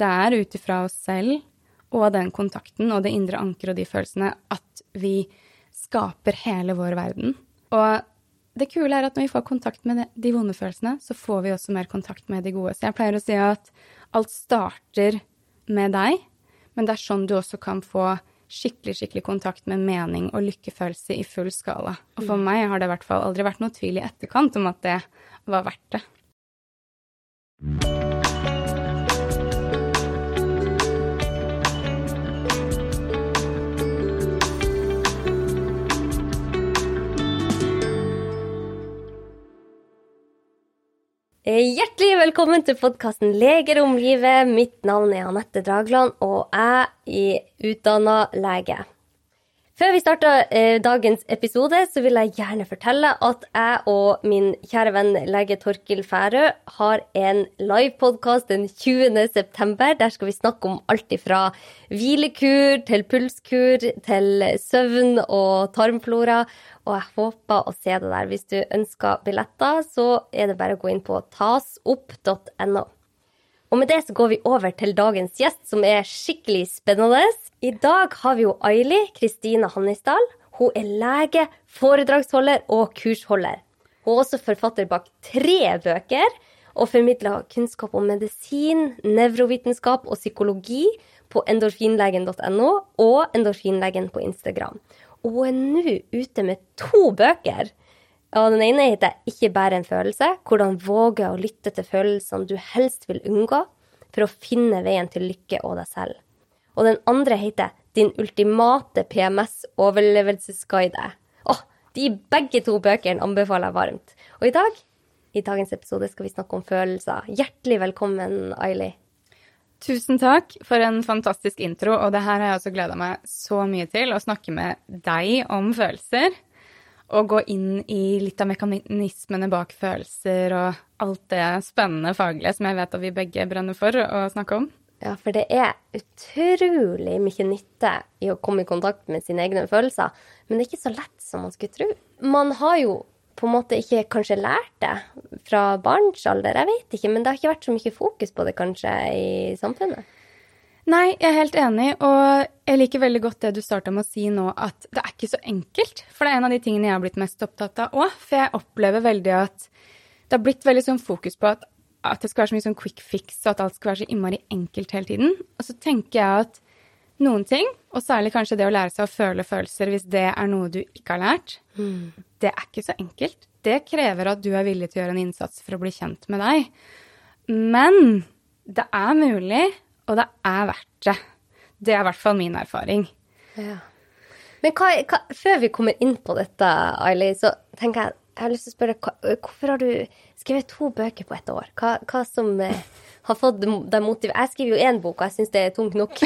Det er ut ifra oss selv og den kontakten og det indre ankeret og de følelsene at vi skaper hele vår verden. Og det kule er at når vi får kontakt med de vonde følelsene, så får vi også mer kontakt med de gode. Så jeg pleier å si at alt starter med deg, men det er sånn du også kan få skikkelig skikkelig kontakt med mening og lykkefølelse i full skala. Og for meg har det i hvert fall aldri vært noe tvil i etterkant om at det var verdt det. Hjertelig velkommen til podkasten Leger om livet. Mitt navn er Anette Dragland, og jeg er utdanna lege. Før vi starter eh, dagens episode, så vil jeg gjerne fortelle at jeg og min kjære venn lege Torkil Færø har en livepodkast den 20. september. Der skal vi snakke om alt ifra hvilekur til pulskur til søvn og tarmflora. Og jeg håper å se det der. Hvis du ønsker billetter, så er det bare å gå inn på tasopp.no. Og med det så går vi over til dagens gjest, som er skikkelig spennende. I dag har vi jo Aili Kristine Hannisdal. Hun er lege, foredragsholder og kursholder. Hun er også forfatter bak tre bøker og formidler kunnskap om medisin, nevrovitenskap og psykologi på endorfinlegen.no og endorfinlegen på Instagram. Og hun er nå ute med to bøker. Og den ene heter 'Ikke bare en følelse'. Hvordan våge å lytte til følelsene du helst vil unngå, for å finne veien til lykke og deg selv. Og den andre heter 'Din ultimate PMS-overlevelsesguide'. Åh, de begge to bøkene anbefaler jeg varmt. Og i dag, i dagens episode, skal vi snakke om følelser. Hjertelig velkommen, Aili. Tusen takk for en fantastisk intro, og det her har jeg også gleda meg så mye til. Å snakke med deg om følelser å gå inn i litt av mekanismene bak følelser og alt det spennende faglige som jeg vet at vi begge brenner for å snakke om. Ja, for det er utrolig mye nytte i å komme i kontakt med sine egne følelser. Men det er ikke så lett som man skulle tro. Man har jo på en måte ikke kanskje lært det fra barns alder, jeg vet ikke. Men det har ikke vært så mye fokus på det kanskje i samfunnet. Nei, jeg er helt enig, og jeg liker veldig godt det du starta med å si nå, at det er ikke så enkelt. For det er en av de tingene jeg har blitt mest opptatt av òg. For jeg opplever veldig at det har blitt veldig sånn fokus på at, at, det skal være så mye sånn quick fix, og at alt skal være så innmari enkelt hele tiden. Og så tenker jeg at noen ting, og særlig kanskje det å lære seg å føle følelser hvis det er noe du ikke har lært, mm. det er ikke så enkelt. Det krever at du er villig til å gjøre en innsats for å bli kjent med deg. Men det er mulig og det er verdt det. Det er i hvert fall min erfaring. Ja. Men hva, hva, før vi kommer inn på dette, Aili, så tenker jeg jeg har lyst til å spørre, Hvorfor har du skrevet to bøker på ett år? Hva, hva som eh, har fått deg motiv? Jeg skriver jo én bok, og jeg syns det er tungt nok.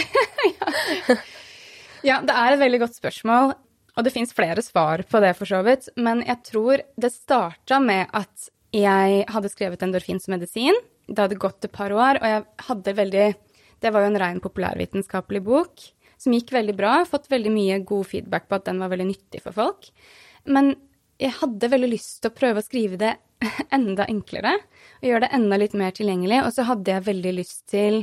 ja. ja, det er et veldig godt spørsmål. Og det fins flere svar på det, for så vidt. Men jeg tror det starta med at jeg hadde skrevet endorfinsmedisin. Det hadde gått et par år, og jeg hadde veldig det var jo en rein populærvitenskapelig bok som gikk veldig bra. Fått veldig mye god feedback på at den var veldig nyttig for folk. Men jeg hadde veldig lyst til å prøve å skrive det enda enklere. Og gjøre det enda litt mer tilgjengelig. Og så hadde jeg veldig lyst til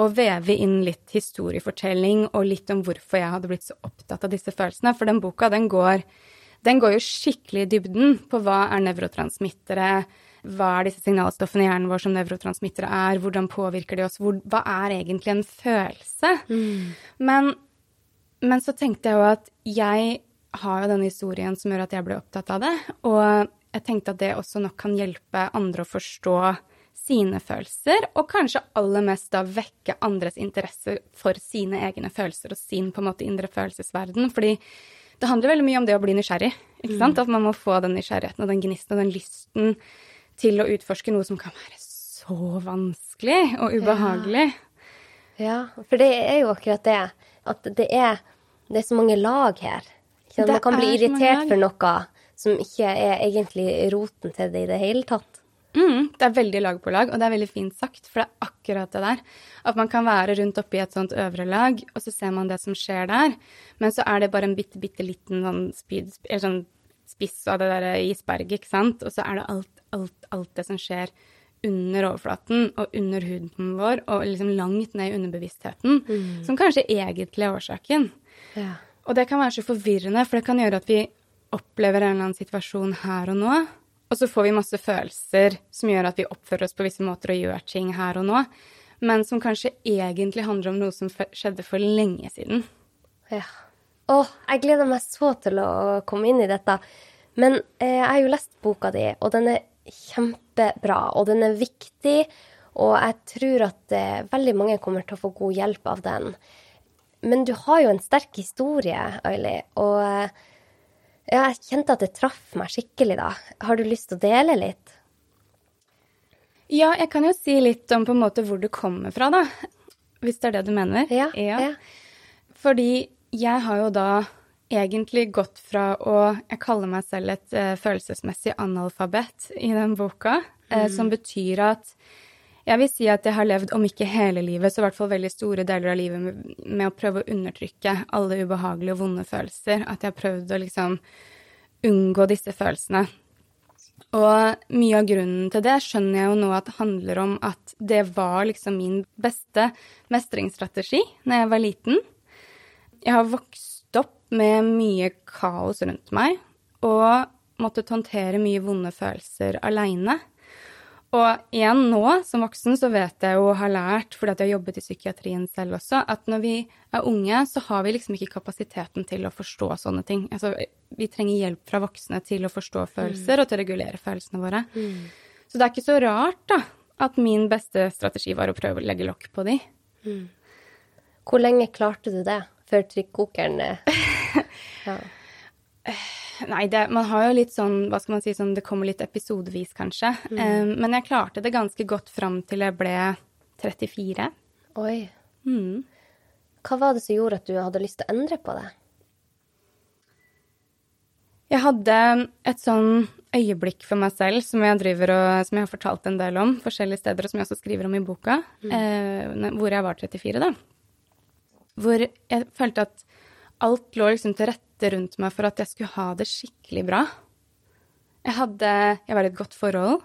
å veve inn litt historiefortelling og litt om hvorfor jeg hadde blitt så opptatt av disse følelsene. For den boka, den går, den går jo skikkelig i dybden på hva er nevrotransmittere, hva er disse signalstoffene i hjernen vår som nevrotransmittere er? Hvordan påvirker de oss? Hvor, hva er egentlig en følelse? Mm. Men, men, så tenkte jeg jo at jeg har jo denne historien som gjør at jeg ble opptatt av det. Og jeg tenkte at det også nok kan hjelpe andre å forstå sine følelser, og kanskje aller mest da vekke andres interesse for sine egne følelser og sin på en måte indre følelsesverden. Fordi det handler veldig mye om det å bli nysgjerrig. ikke sant? Mm. At man må få den nysgjerrigheten og den gnisten og den lysten til å utforske noe som kan være så vanskelig og ubehagelig. Ja, ja for det er jo akkurat det. At det er, det er så mange lag her. Man kan bli irritert for noe som ikke er egentlig roten til det i det hele tatt. Mm, det er veldig lag på lag, og det er veldig fint sagt, for det er akkurat det der. At man kan være rundt oppi et sånt øvre lag, og så ser man det som skjer der, men så er det bare en bitte, bitte liten sånn, spyd, sånn spiss av det der isberget, ikke sant, og så er det alt alt, alt det som skjer under overflaten og under huden vår og liksom langt ned i underbevisstheten, som kanskje egentlig er årsaken. Ja. Og det kan være så forvirrende, for det kan gjøre at vi opplever en eller annen situasjon her og nå, og så får vi masse følelser som gjør at vi oppfører oss på visse måter og gjør ting her og nå, men som kanskje egentlig handler om noe som skjedde for lenge siden. Ja. Åh, jeg gleder meg så til å komme inn i dette. Men eh, jeg har jo lest boka di, og den er kjempebra, og den er viktig. Og jeg tror at eh, veldig mange kommer til å få god hjelp av den. Men du har jo en sterk historie, Aili, og eh, ja, jeg kjente at det traff meg skikkelig da. Har du lyst til å dele litt? Ja, jeg kan jo si litt om på en måte hvor du kommer fra, da. Hvis det er det du mener. Ja, ja. Fordi jeg har jo da egentlig gått fra å Jeg kaller meg selv et uh, følelsesmessig analfabet i den boka, eh, som betyr at jeg vil si at jeg har levd, om ikke hele livet, så i hvert fall veldig store deler av livet med, med å prøve å undertrykke alle ubehagelige og vonde følelser. At jeg har prøvd å liksom unngå disse følelsene. Og mye av grunnen til det skjønner jeg jo nå at det handler om at det var liksom min beste mestringsstrategi når jeg var liten. Jeg har vokst opp med mye kaos rundt meg og måttet håndtere mye vonde følelser aleine. Og igjen nå, som voksen, så vet jeg jo og har lært, fordi at jeg har jobbet i psykiatrien selv også, at når vi er unge, så har vi liksom ikke kapasiteten til å forstå sånne ting. Altså, vi trenger hjelp fra voksne til å forstå følelser og til å regulere følelsene våre. Så det er ikke så rart, da, at min beste strategi var å prøve å legge lokk på de. Hvor lenge klarte du det før trykkokeren eh, ja. Nei, det, man har jo litt sånn, hva skal man si, sånn, det kommer litt episodevis, kanskje. Eh, men jeg klarte det ganske godt fram til jeg ble 34. Oi. Mm. Hva var det som gjorde at du hadde lyst til å endre på det? Jeg hadde et sånn øyeblikk for meg selv som jeg driver og, som jeg har fortalt en del om forskjellige steder, og som jeg også skriver om i boka, eh, hvor jeg var 34, da. Hvor jeg følte at alt lå liksom til rette rundt meg for at jeg skulle ha det skikkelig bra. Jeg hadde Jeg var i et godt forhold.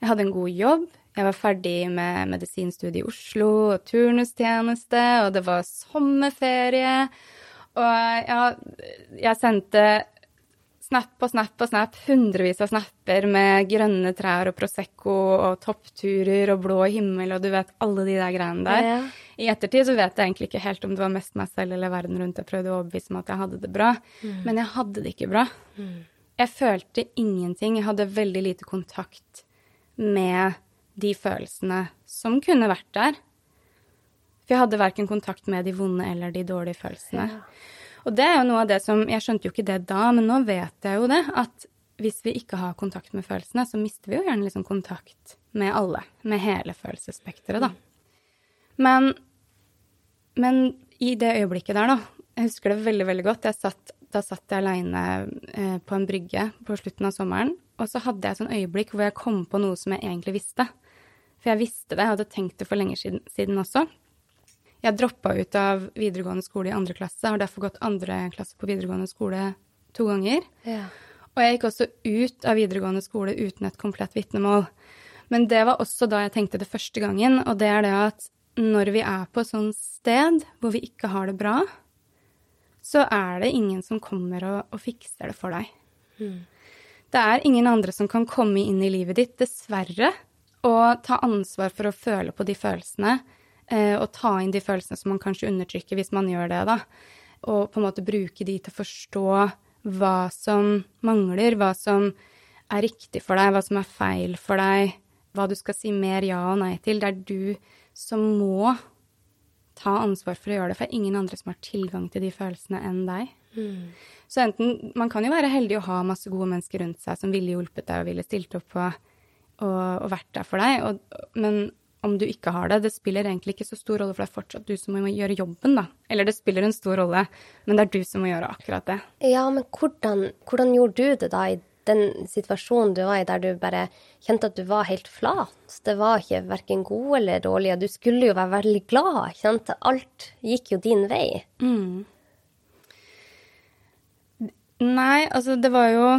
Jeg hadde en god jobb. Jeg var ferdig med medisinstudiet i Oslo og turnustjeneste, og det var sommerferie. Og ja, jeg sendte snap og snap og snap, hundrevis av snapper med grønne trær og Prosecco og toppturer og blå himmel og du vet alle de der greiene der. Ja. I ettertid så vet jeg egentlig ikke helt om det var mest meg selv eller verden rundt jeg prøvde å overbevise meg at jeg hadde det bra, men jeg hadde det ikke bra. Jeg følte ingenting. Jeg hadde veldig lite kontakt med de følelsene som kunne vært der. For jeg hadde verken kontakt med de vonde eller de dårlige følelsene. Og det er jo noe av det som Jeg skjønte jo ikke det da, men nå vet jeg jo det. At hvis vi ikke har kontakt med følelsene, så mister vi jo gjerne liksom kontakt med alle. Med hele følelsesspekteret, da. Men, men i det øyeblikket der, da Jeg husker det veldig, veldig godt. Satt, da satt jeg aleine eh, på en brygge på slutten av sommeren. Og så hadde jeg et sånn øyeblikk hvor jeg kom på noe som jeg egentlig visste. For jeg visste det, jeg hadde tenkt det for lenge siden, siden også. Jeg droppa ut av videregående skole i andre klasse, har derfor gått andre klasse på videregående skole to ganger. Ja. Og jeg gikk også ut av videregående skole uten et komplett vitnemål. Men det var også da jeg tenkte det første gangen, og det er det at når vi er på et sånt sted hvor vi ikke har det bra, så er det ingen som kommer og, og fikser det for deg. Det er ingen andre som kan komme inn i livet ditt, dessverre, og ta ansvar for å føle på de følelsene, og ta inn de følelsene som man kanskje undertrykker hvis man gjør det, da. Og på en måte bruke de til å forstå hva som mangler, hva som er riktig for deg, hva som er feil for deg, hva du skal si mer ja og nei til. Det er du som må ta ansvar for å gjøre det, for det er ingen andre som har tilgang til de følelsene enn deg. Så enten Man kan jo være heldig å ha masse gode mennesker rundt seg som ville hjulpet deg og ville stilt opp på, og, og vært der for deg, og, men om du ikke har det, det spiller egentlig ikke så stor rolle, for det er fortsatt du som må gjøre jobben, da. Eller det spiller en stor rolle, men det er du som må gjøre akkurat det. Ja, men hvordan, hvordan gjorde du det da i den situasjonen du var i, der du bare kjente at du var helt flat? Det var ikke verken god eller dårlig, og du skulle jo være veldig glad, kjente alt gikk jo din vei. Nei, altså det var jo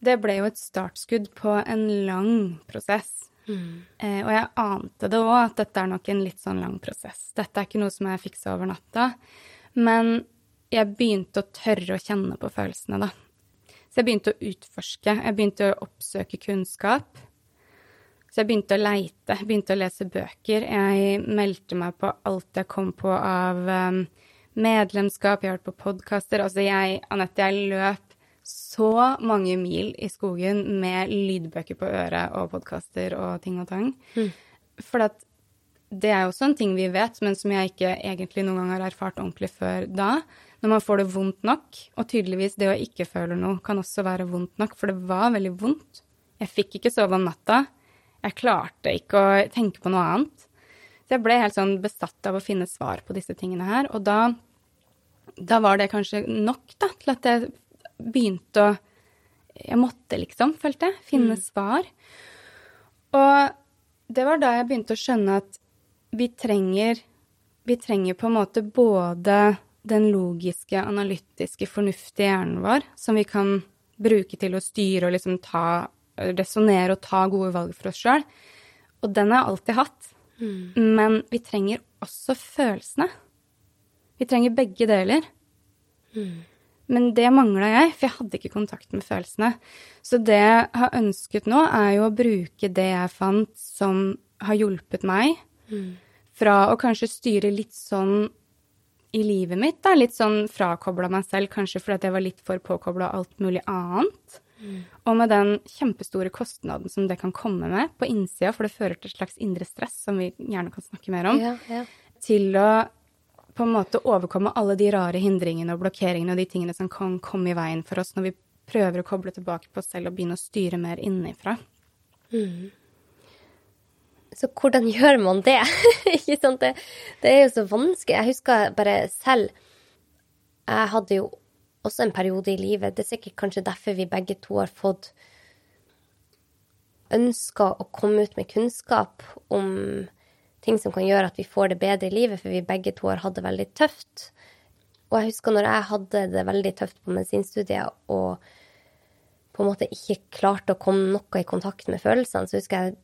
Det ble jo et startskudd på en lang prosess Mm. Eh, og jeg ante det òg, at dette er nok en litt sånn lang prosess. Dette er ikke noe som jeg fiksa over natta. Men jeg begynte å tørre å kjenne på følelsene, da. Så jeg begynte å utforske. Jeg begynte å oppsøke kunnskap. Så jeg begynte å leite, begynte å lese bøker. Jeg meldte meg på alt jeg kom på av um, medlemskap, jeg har hørt på podkaster. Altså jeg, Anette, jeg løp så mange mil i skogen med lydbøker på øret og podkaster og ting og tang. Mm. For at det er jo også en ting vi vet, men som jeg ikke egentlig noen gang har erfart ordentlig før da. Når man får det vondt nok, og tydeligvis det å ikke føle noe kan også være vondt nok, for det var veldig vondt. Jeg fikk ikke sove om natta. Jeg klarte ikke å tenke på noe annet. Så jeg ble helt sånn besatt av å finne svar på disse tingene her. Og da, da var det kanskje nok da, til at jeg begynte å Jeg måtte, liksom, følte jeg, finne mm. svar. Og det var da jeg begynte å skjønne at vi trenger Vi trenger på en måte både den logiske, analytiske, fornuftige hjernen vår, som vi kan bruke til å styre og liksom ta resonnere og ta gode valg for oss sjøl. Og den har jeg alltid hatt. Mm. Men vi trenger også følelsene. Vi trenger begge deler. Mm. Men det mangla jeg, for jeg hadde ikke kontakt med følelsene. Så det jeg har ønsket nå, er jo å bruke det jeg fant som har hjulpet meg, mm. fra å kanskje styre litt sånn i livet mitt, da, litt sånn frakobla meg selv, kanskje fordi jeg var litt for påkobla alt mulig annet. Mm. Og med den kjempestore kostnaden som det kan komme med på innsida, for det fører til et slags indre stress, som vi gjerne kan snakke mer om, ja, ja. til å på en måte overkomme alle de rare hindringene og blokkeringene og de tingene som kan komme i veien for oss når vi prøver å koble tilbake på oss selv og begynne å styre mer innenfra. Mm. Så hvordan gjør man det? Ikke sant? Det, det, er jo så vanskelig. Jeg husker bare selv Jeg hadde jo også en periode i livet Det er sikkert kanskje derfor vi begge to har fått ønska å komme ut med kunnskap om ting som kan gjøre at vi får det bedre i livet, for vi begge to har hatt det veldig tøft. Og jeg husker når jeg hadde det veldig tøft på medisinstudiet og på en måte ikke klarte å komme noe i kontakt med følelsene, så husker jeg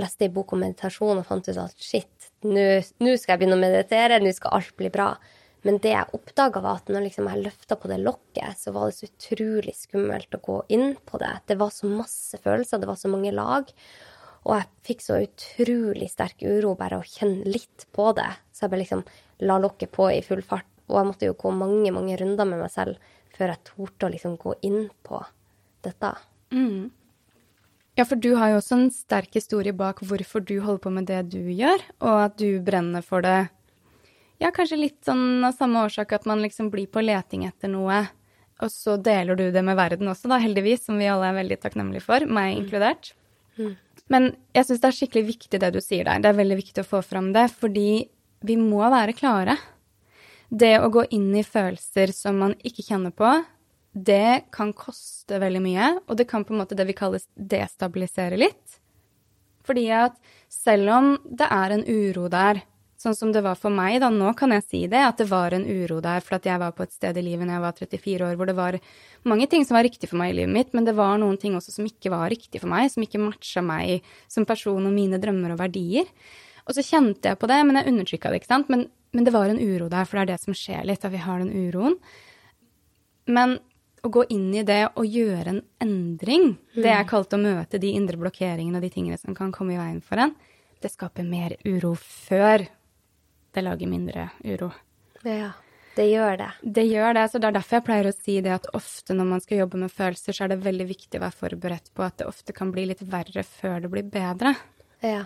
leste en bok om meditasjon og fant ut at shit, nå skal jeg begynne å meditere, nå skal alt bli bra. Men det jeg oppdaga, var at når liksom jeg løfta på det lokket, så var det så utrolig skummelt å gå inn på det. Det var så masse følelser, det var så mange lag. Og jeg fikk så utrolig sterk uro bare å kjenne litt på det. Så jeg bare liksom la lokket på i full fart. Og jeg måtte jo gå mange, mange runder med meg selv før jeg torde å liksom gå inn på dette. Mm. Ja, for du har jo også en sterk historie bak hvorfor du holder på med det du gjør, og at du brenner for det. Ja, kanskje litt sånn av samme årsak at man liksom blir på leting etter noe, og så deler du det med verden også, da, heldigvis, som vi alle er veldig takknemlige for, meg inkludert. Mm. Men jeg syns det er skikkelig viktig det du sier der. Det er veldig viktig å få fram det, fordi vi må være klare. Det å gå inn i følelser som man ikke kjenner på, det kan koste veldig mye, og det kan på en måte det vi kaller destabilisere litt. Fordi at selv om det er en uro der, Sånn som det var for meg, da. Nå kan jeg si det, at det var en uro der for at jeg var på et sted i livet når jeg var 34 år hvor det var mange ting som var riktig for meg i livet mitt, men det var noen ting også som ikke var riktig for meg, som ikke matcha meg som person og mine drømmer og verdier. Og så kjente jeg på det, men jeg undertrykka det, ikke sant. Men, men det var en uro der, for det er det som skjer litt, at vi har den uroen. Men å gå inn i det og gjøre en endring, mm. det jeg kalte å møte de indre blokkeringene og de tingene som kan komme i veien for en, det skaper mer uro før det lager mindre uro. Ja, det gjør det. Det gjør det. Så det er derfor jeg pleier å si det at ofte når man skal jobbe med følelser, så er det veldig viktig å være forberedt på at det ofte kan bli litt verre før det blir bedre. Ja.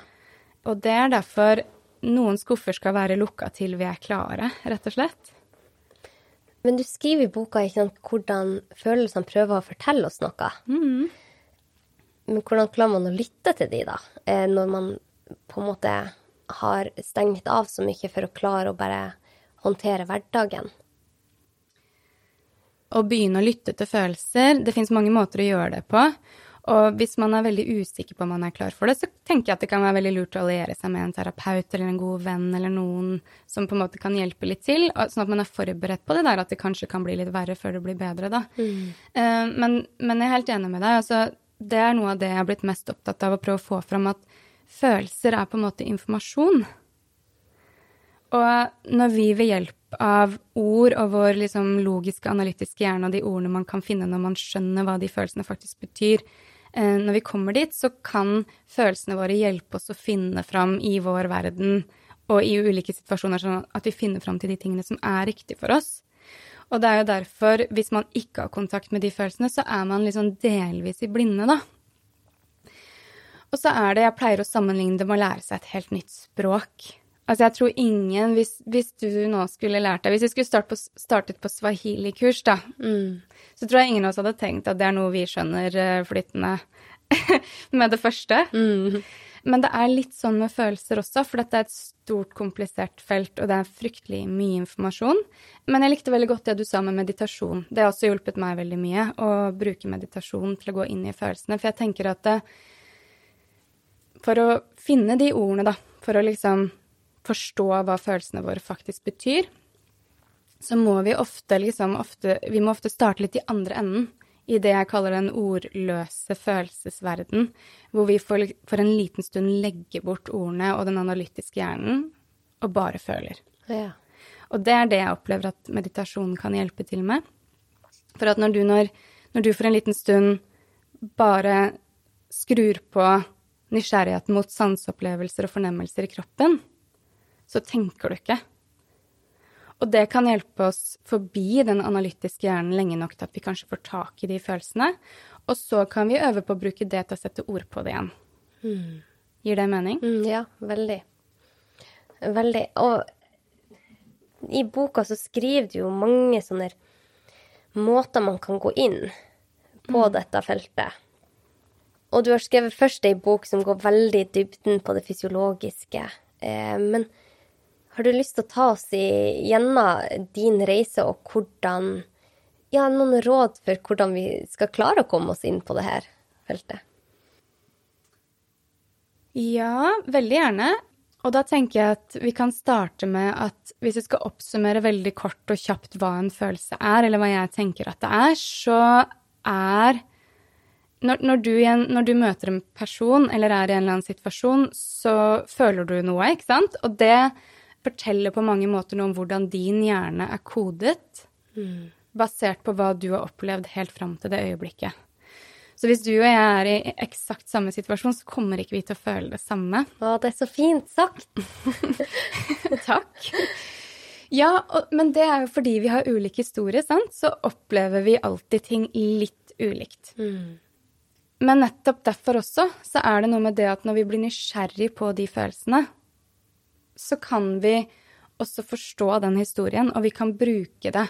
Og det er derfor noen skuffer skal være lukka til vi er klare, rett og slett. Men du skriver i boka ikke sant, hvordan følelsene prøver å fortelle oss noe. Mm. Men hvordan klarer man å lytte til de, da? Eh, når man på en måte har stengt av så mye for å klare å bare håndtere hverdagen. Å begynne å lytte til følelser Det fins mange måter å gjøre det på. Og hvis man er veldig usikker på om man er klar for det, så tenker jeg at det kan være veldig lurt å alliere seg med en terapeut eller en god venn eller noen som på en måte kan hjelpe litt til, sånn at man er forberedt på det der at det kanskje kan bli litt verre før det blir bedre, da. Mm. Uh, men, men, jeg er helt enig med deg. Altså, det er noe av det jeg har blitt mest opptatt av å prøve å få fram, at følelser er på en måte informasjon. Og når vi ved hjelp av ord og vår liksom logiske, analytiske hjerne og de ordene man kan finne når man skjønner hva de følelsene faktisk betyr, eh, når vi kommer dit, så kan følelsene våre hjelpe oss å finne fram i vår verden og i ulike situasjoner, sånn at vi finner fram til de tingene som er riktig for oss. Og det er jo derfor, hvis man ikke har kontakt med de følelsene, så er man liksom delvis i blinde, da. Og så er det, jeg pleier å sammenligne det med å lære seg et helt nytt språk. Altså, jeg tror ingen, hvis, hvis, du nå skulle lært deg Hvis vi skulle start på, startet på swahili-kurs, da, mm. så tror jeg ingen av oss hadde tenkt at det er noe vi skjønner uh, flytende med det første. Mm. Men det er litt sånn med følelser også, for dette er et stort, komplisert felt, og det er fryktelig mye informasjon. Men jeg likte veldig godt det du sa med meditasjon. Det har også hjulpet meg veldig mye å bruke meditasjon til å gå inn i følelsene. For jeg tenker at det, for å finne de ordene, da, for å liksom forstå hva følelsene våre faktisk betyr, så må vi ofte liksom ofte, Vi må ofte starte litt i andre enden, i det jeg kaller den ordløse følelsesverden, hvor vi for, for en liten stund legger bort ordene og den analytiske hjernen og bare føler. Ja. Og det er det jeg opplever at meditasjon kan hjelpe til med. For at når du, når, når du for en liten stund bare skrur på nysgjerrigheten mot sanseopplevelser og fornemmelser i kroppen, så tenker du ikke. Og det kan hjelpe oss forbi den analytiske hjernen lenge nok til at vi kanskje får tak i de følelsene. Og så kan vi øve på å bruke det til å sette ord på det igjen. Mm. Gir det mening? Mm, ja, veldig. Veldig. Og i boka så skriver du jo mange sånne måter man kan gå inn på mm. dette feltet. Og du har skrevet først ei bok som går veldig i dybden på det fysiologiske. Eh, men har du lyst til å ta oss gjennom din reise og hvordan Ja, noen råd for hvordan vi skal klare å komme oss inn på det her feltet? Ja, veldig gjerne. Og da tenker jeg at vi kan starte med at hvis jeg skal oppsummere veldig kort og kjapt hva en følelse er, eller hva jeg tenker at det er, så er når, når, du, når, du, møter en person eller er i en eller annen situasjon, så føler du noe, ikke sant? Og det forteller på mange måter noe om hvordan din hjerne er kodet, mm. basert på hva du har opplevd helt fram til det øyeblikket. Så hvis du og jeg er i eksakt samme situasjon, så kommer ikke vi til å føle det samme. Å, det er så fint sagt! Takk. Ja, og, men det er jo fordi vi har ulik historie, sant, så opplever vi alltid ting litt ulikt. Mm. Men nettopp derfor også så er det noe med det at når vi blir nysgjerrig på de følelsene, så kan vi også forstå den historien, og vi kan bruke det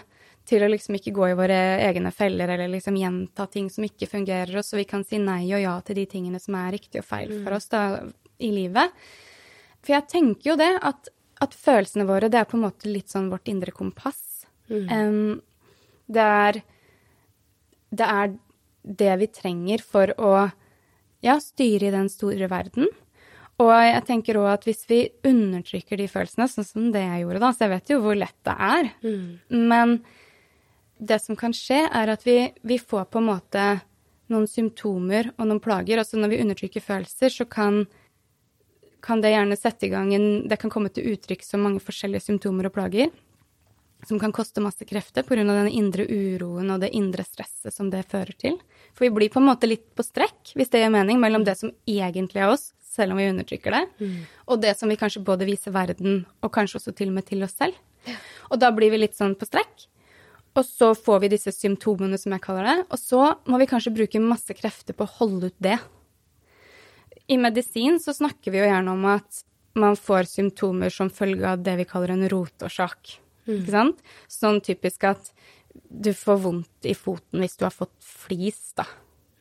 til å liksom ikke gå i våre egne feller eller liksom gjenta ting som ikke fungerer, og så vi kan si nei og ja til de tingene som er riktig og feil for mm. oss da, i livet. For jeg tenker jo det, at, at, følelsene våre, det er på en måte litt sånn vårt indre kompass. Mm. Um, det er Det er det vi trenger for å ja, styre i den store verden. Og jeg tenker òg at hvis vi undertrykker de følelsene, sånn som det jeg gjorde da, så jeg vet jo hvor lett det er, mm. men det som kan skje, er at vi, vi, får på en måte noen symptomer og noen plager. Altså når vi undertrykker følelser, så kan, kan det gjerne sette i gang en Det kan komme til uttrykk som mange forskjellige symptomer og plager. Som kan koste masse krefter pga. den indre uroen og det indre stresset som det fører til. For vi blir på en måte litt på strekk, hvis det gir mening, mellom det som egentlig er oss, selv om vi undertrykker det, mm. og det som vi kanskje både viser verden, og kanskje også til og med til oss selv. Og da blir vi litt sånn på strekk. Og så får vi disse symptomene, som jeg kaller det, og så må vi kanskje bruke masse krefter på å holde ut det. I medisin så snakker vi jo gjerne om at man får symptomer som følge av det vi kaller en rotårsak. Mm. Ikke sant? Sånn typisk at du får vondt i foten hvis du har fått flis, da.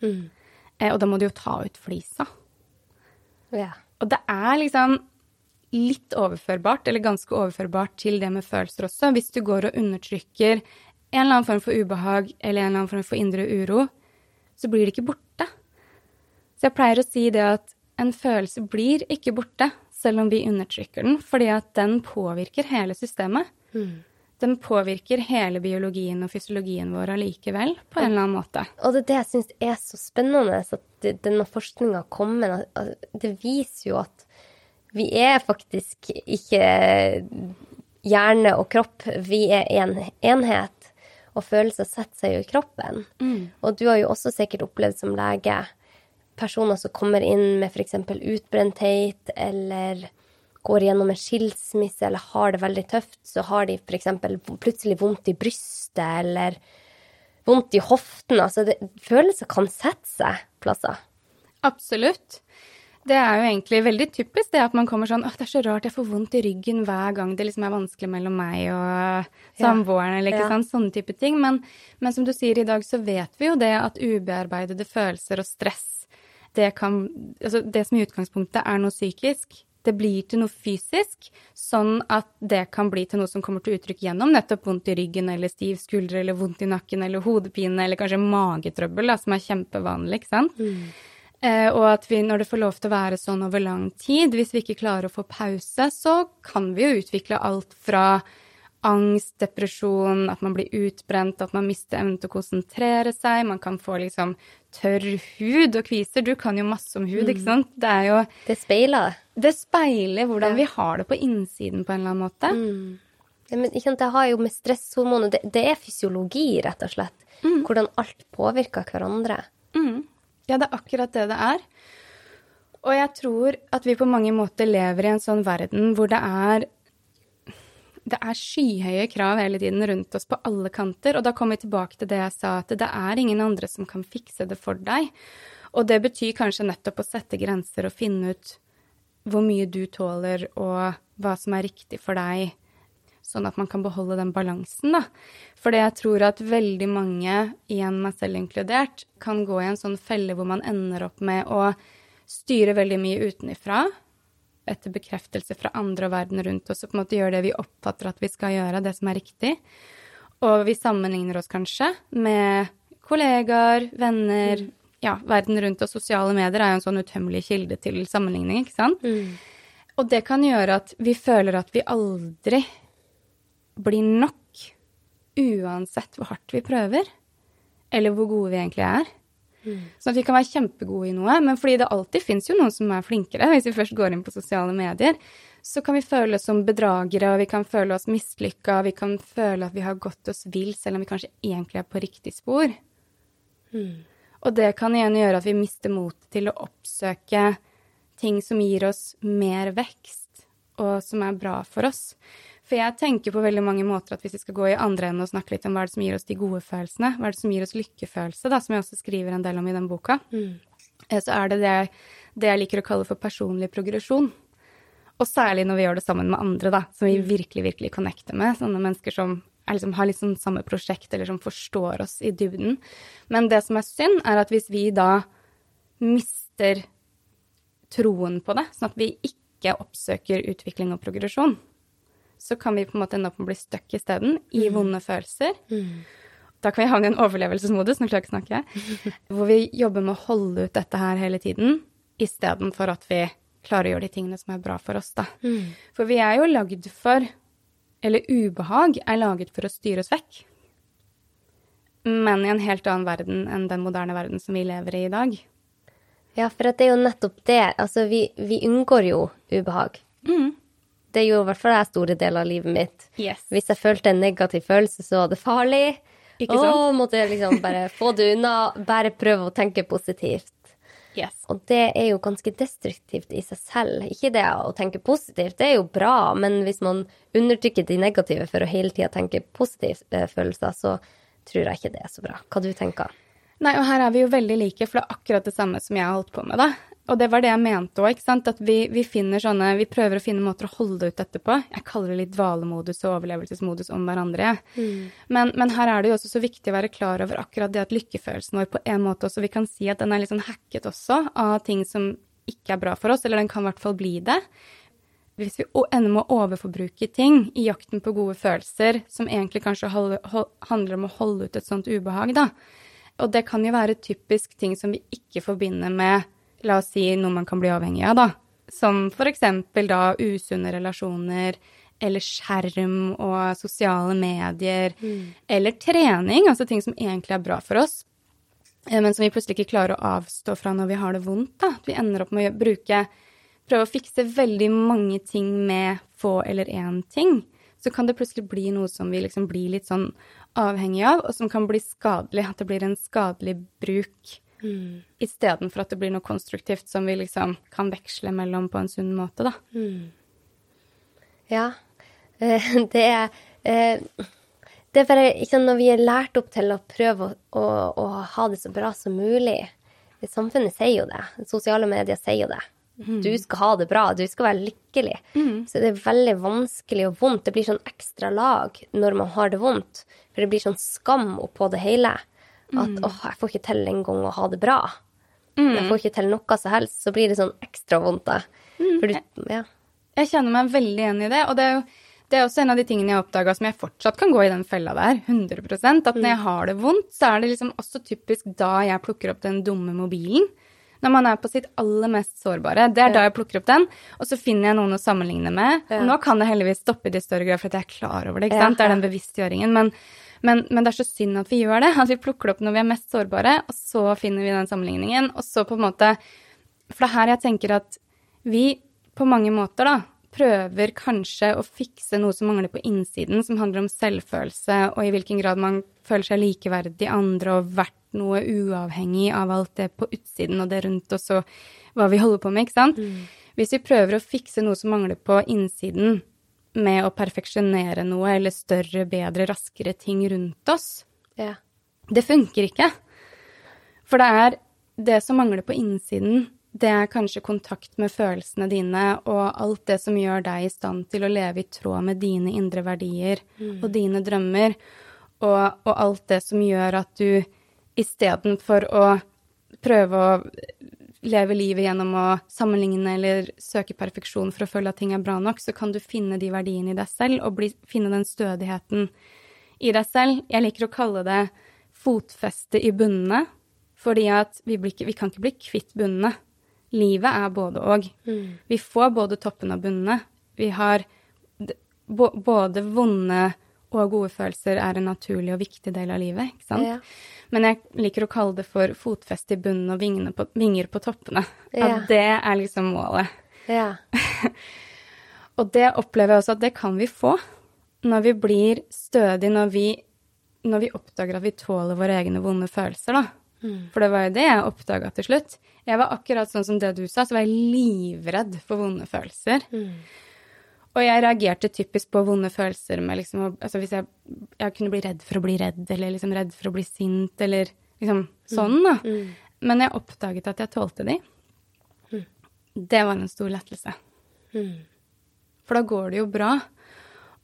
Mm. Eh, og da må du jo ta ut flisa. Ja. Og det er liksom litt overførbart, eller ganske overførbart, til det med følelser også. Hvis du går og undertrykker en eller annen form for ubehag eller en eller annen form for indre uro, så blir det ikke borte. Så jeg pleier å si det at en følelse blir ikke borte selv om vi undertrykker den, fordi at den påvirker hele systemet. Mm. den påvirker hele biologien og fysiologien vår allikevel, på en eller annen måte. Og det er det jeg syns er så spennende, at denne forskninga kommer. Det viser jo at vi er faktisk ikke hjerne og kropp, vi er en enhet. Og følelser setter seg jo i kroppen. Mm. Og du har jo også sikkert opplevd som lege personer som kommer inn med f.eks. utbrenthet eller går gjennom en skilsmisse eller har det veldig tøft, så har de f.eks. plutselig vondt i brystet eller vondt i hoften. Altså, det, følelser kan sette seg plasser. Absolutt. Det er jo egentlig veldig typisk det at man kommer sånn åh, det er så rart, jeg får vondt i ryggen hver gang det liksom er vanskelig mellom meg og samboeren, eller ikke ja. sant, sånne type ting. Men, men, som du sier, i dag så vet vi jo det at ubearbeidede følelser og stress, det kan Altså det som i utgangspunktet er noe psykisk, det blir til noe fysisk, sånn at det kan bli til noe som kommer til uttrykk gjennom nettopp vondt i ryggen eller stiv skuldre eller vondt i nakken eller hodepine eller kanskje magetrøbbel, da, som er kjempevanlig, ikke sant. Mm. Eh, og at vi, når det får lov til å være sånn over lang tid, hvis vi ikke klarer å få pause, så kan vi jo utvikle alt fra angst, depresjon, at man blir utbrent, at man mister evnen til å konsentrere seg, man kan få liksom tørr hud og kviser. Du kan jo masse om hud, ikke mm. sant? Det er jo Det speiler. Det speiler hvordan vi har det på innsiden på en eller annen måte. Mm. Ja, men det har jo med stresshormoner det, det, er fysiologi, rett og slett. Mm. Hvordan alt påvirker hverandre. Mm. Ja, det er akkurat det det er. Og jeg tror at vi på mange måter lever i en sånn verden hvor det er det er skyhøye krav hele tiden rundt oss på alle kanter. Og da kommer vi tilbake til det jeg sa, at det er ingen andre som kan fikse det for deg. Og det betyr kanskje nettopp å sette grenser og finne ut hvor mye du tåler, og hva som er riktig for deg, sånn at man kan beholde den balansen, da. For jeg tror at veldig mange, igjen meg selv inkludert, kan gå i en sånn felle hvor man ender opp med å styre veldig mye utenifra etter bekreftelse fra andre og verden rundt oss og på en måte gjøre det vi oppfatter at vi skal gjøre, det som er riktig. Og vi sammenligner oss kanskje med kollegaer, venner. Ja, verden rundt og Sosiale medier er jo en sånn utømmelig kilde til sammenligning, ikke sant? Mm. Og det kan gjøre at vi føler at vi aldri blir nok, uansett hvor hardt vi prøver, eller hvor gode vi egentlig er. Mm. Sånn at vi kan være kjempegode i noe, men fordi det alltid fins jo noen som er flinkere, hvis vi først går inn på sosiale medier, så kan vi føle oss som bedragere, og vi kan føle oss mislykka, vi kan føle at vi har gått oss vill, selv om vi kanskje egentlig er på riktig spor. Mm. Og det kan igjen gjøre at vi mister motet til å oppsøke ting som gir oss mer vekst, og som er bra for oss. For jeg tenker på veldig mange måter at hvis vi skal gå i andre enden og snakke litt om hva er det som gir oss de gode følelsene, hva er det som gir oss lykkefølelse, da, som jeg også skriver en del om i den boka, mm. Eh, så er det, det det jeg liker å kalle for personlig progresjon. Og særlig når vi gjør det sammen med andre, da, som vi mm. virkelig, virkelig connecter med. Sånne mennesker som liksom, har liksom samme prosjekt, eller som forstår oss i dybden. Men det som er synd, er at hvis vi da mister troen på det, sånn at vi ikke oppsøker utvikling og progresjon, så kan vi på en måte ende opp med å bli stuck isteden, i mm. vonde følelser. Mm. Da kan vi havne i en overlevelsesmodus, nå klarer jeg ikke snakke, hvor vi jobber med å holde ut dette her hele tiden, istedenfor at vi klarer å gjøre de tingene som er bra for oss, da. Mm. For vi er jo lagd for Eller ubehag er laget for å styre oss vekk. Men i en helt annen verden enn den moderne verden som vi lever i i dag. Ja, for det er jo nettopp det. Altså, vi, vi unngår jo ubehag. Mm. Det gjorde i hvert fall jeg store deler av livet mitt. Yes. Hvis jeg følte en negativ følelse, så var det farlig. Ikke sant? Å, måtte jeg liksom bare få det unna. Bare prøve å tenke positivt. Yes. Og det er jo ganske destruktivt i seg selv. Ikke det å tenke positivt, det er jo bra, men hvis man undertrykker de negative for å hele tida tenke positive eh, følelser, så tror jeg ikke det er så bra. Hva du tenker Nei, og her er vi jo veldig like, for det er akkurat det samme som jeg har holdt på med, da. Og det var det jeg mente òg. At vi, vi, finner sånne Vi prøver å finne måter å holde ut dette på. Jeg kaller det litt dvalemodus og overlevelsesmodus om hverandre. Mm. Men, men, her er det jo også så viktig å være klar over akkurat det at lykkefølelsen vår på en måte også Vi kan si at den er litt sånn hacket også av ting som ikke er bra for oss, eller den kan i hvert fall bli det. Hvis vi ender med å overforbruke ting i jakten på gode følelser, som egentlig kanskje handler om å holde ut et sånt ubehag, da. Og det kan jo være typisk ting som vi ikke forbinder med La oss si noe man kan bli avhengig av, da. som for eksempel da usunne relasjoner, eller skjerm og sosiale medier, eller trening, altså ting som egentlig er bra for oss, eh, men som vi plutselig ikke klarer å avstå fra når vi har det vondt. da. At vi ender opp med å bruke Prøve å fikse veldig mange ting med få eller én ting. Så kan det plutselig bli noe som vi liksom blir litt sånn avhengig av, og som kan bli skadelig. At det blir en skadelig bruk. Mm. Istedenfor at det blir noe konstruktivt som vi liksom kan veksle mellom på en sunn måte, da. Ja. Eh, Det er eh, Det er bare ikke Når vi er lært opp til å prøve å, å, å ha det så bra som mulig Samfunnet sier jo det. Sosiale medier sier jo det. Du skal ha det bra, du skal være lykkelig. Så det er veldig vanskelig og vondt. Det blir sånn ekstra lag når man har det vondt. For det blir sånn skam oppå det hele. At åh, jeg får ikke til engang å ha det bra. Jeg får ikke til noe som helst. Så blir det sånn ekstra vondt. For du, ja. Jeg kjenner meg veldig igjen i det. Og det er jo det er også en av de tingene jeg oppdaga som jeg fortsatt kan gå i den fella der. 100% At når jeg har det vondt, så er det liksom også typisk da jeg plukker opp den dumme mobilen. Når man er på sitt aller mest sårbare. Det er da jeg plukker opp den, og så finner jeg noen å sammenligne med. Ja. Og nå kan det heldigvis stoppe det i større grad, for at jeg er klar over det. ikke Ja. Det er den bevisstgjøringen. Men, men, men det er så synd at vi gjør det. At vi plukker det opp når vi er mest sårbare, og så finner vi den sammenligningen. Og så på en måte For det er her jeg tenker at vi på mange måter da prøver kanskje å fikse noe som mangler på innsiden, som handler om selvfølelse og i hvilken grad man føler seg likeverdig andre og verdt noe uavhengig av alt det på utsiden og det rundt oss og hva vi holder på med, ikke sant? Hvis vi prøver å fikse noe som mangler på innsiden med å perfeksjonere noe eller større, bedre, raskere ting rundt oss, ja. det funker ikke. For det er det som mangler på innsiden, det er kanskje kontakt med følelsene dine og alt det som gjør deg i stand til å leve i tråd med dine indre verdier og dine drømmer, og, og alt det som gjør at du istedenfor å prøve å leve livet gjennom å sammenligne eller søke perfeksjon for å føle at ting er bra nok, så kan du finne de verdiene i deg selv og bli, finne den stødigheten i deg selv. Jeg liker å kalle det fotfeste i bunnene, fordi at vi, blir ikke, vi kan ikke bli kvitt bunnene. Livet er både og. Vi får både toppen og bunnene. Vi har både vonde og gode følelser er en naturlig og viktig del av livet, ikke sant? Ja. Men jeg liker å kalle det for fotfeste i bunnen og vingene på, vinger på toppene. Ja. At det er liksom målet. Ja. Og det opplever jeg også at det kan vi få når vi blir stødige, når vi, når vi oppdager at vi tåler våre egne vonde følelser, da. For det var jo det jeg oppdaga til slutt. Jeg var akkurat sånn som det du sa, så var jeg livredd for vonde følelser. Og jeg reagerte typisk på vonde følelser med liksom Altså hvis jeg, jeg kunne bli redd for å bli redd, eller liksom redd for å bli sint, eller liksom sånn, da. Men jeg oppdaget at jeg tålte de. Det var en stor lettelse. For da går det jo bra.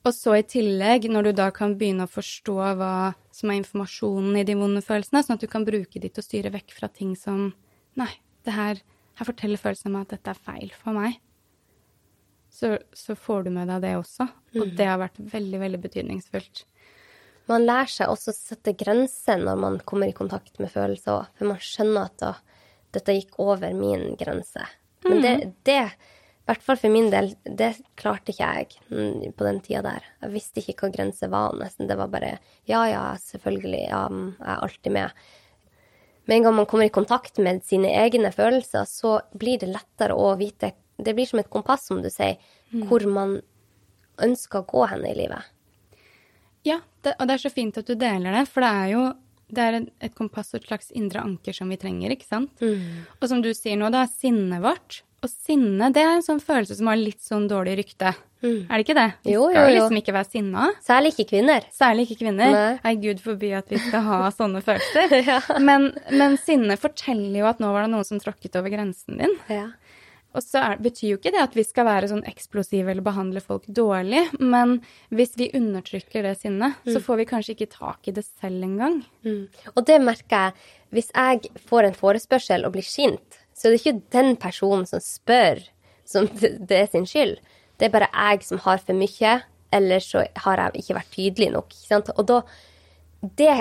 Og så i tillegg, når du da kan begynne å forstå hva som er informasjonen i de vonde følelsene, sånn at du kan bruke de til å styre vekk fra ting som Nei, det her, her forteller følelsene meg at dette er feil for meg. Så, så får du med deg det også. Og det har vært veldig, veldig betydningsfullt. Man lærer seg også å sette grenser når man kommer i kontakt med følelser òg, for man skjønner at da, dette gikk over min grense. Men det, det, i hvert fall for min del, det klarte ikke jeg på den tida der. Jeg visste ikke hva grenser var, nesten. Det var bare ja, ja, selvfølgelig, ja, mm, jeg er alltid med. Med en gang man kommer i kontakt med sine egne følelser, så blir det lettere å vite Det blir som et kompass, som du sier, hvor man ønsker å gå hen i livet. Ja, det, og det er så fint at du deler det, for det er jo det er et, et kompass og et slags indre anker som vi trenger, ikke sant? Og som du sier nå, det er sinnet vårt. Og sinne, det er en sånn følelse som har litt sånn dårlig rykte. Er det ikke det? Vi Jo, skal jo, jo. liksom ikke være sinna. Særlig ikke kvinner. Særlig ikke kvinner. Nei. Nei, Gud forby at vi skal ha sånne følelser. men, men sinne forteller jo at nå var det noen som tråkket over grensen din. Ja. Og så er, betyr jo ikke det at vi skal være sånn eksplosive eller behandle folk dårlig, men hvis vi undertrykker det sinnet, så får vi kanskje ikke tak i det selv engang. Mm. Og det merker jeg. Hvis jeg får en forespørsel og blir sint, så er det ikke den personen som spør, som det er sin skyld. Det er bare jeg som har for mye, eller så har jeg ikke vært tydelig nok. Og da Det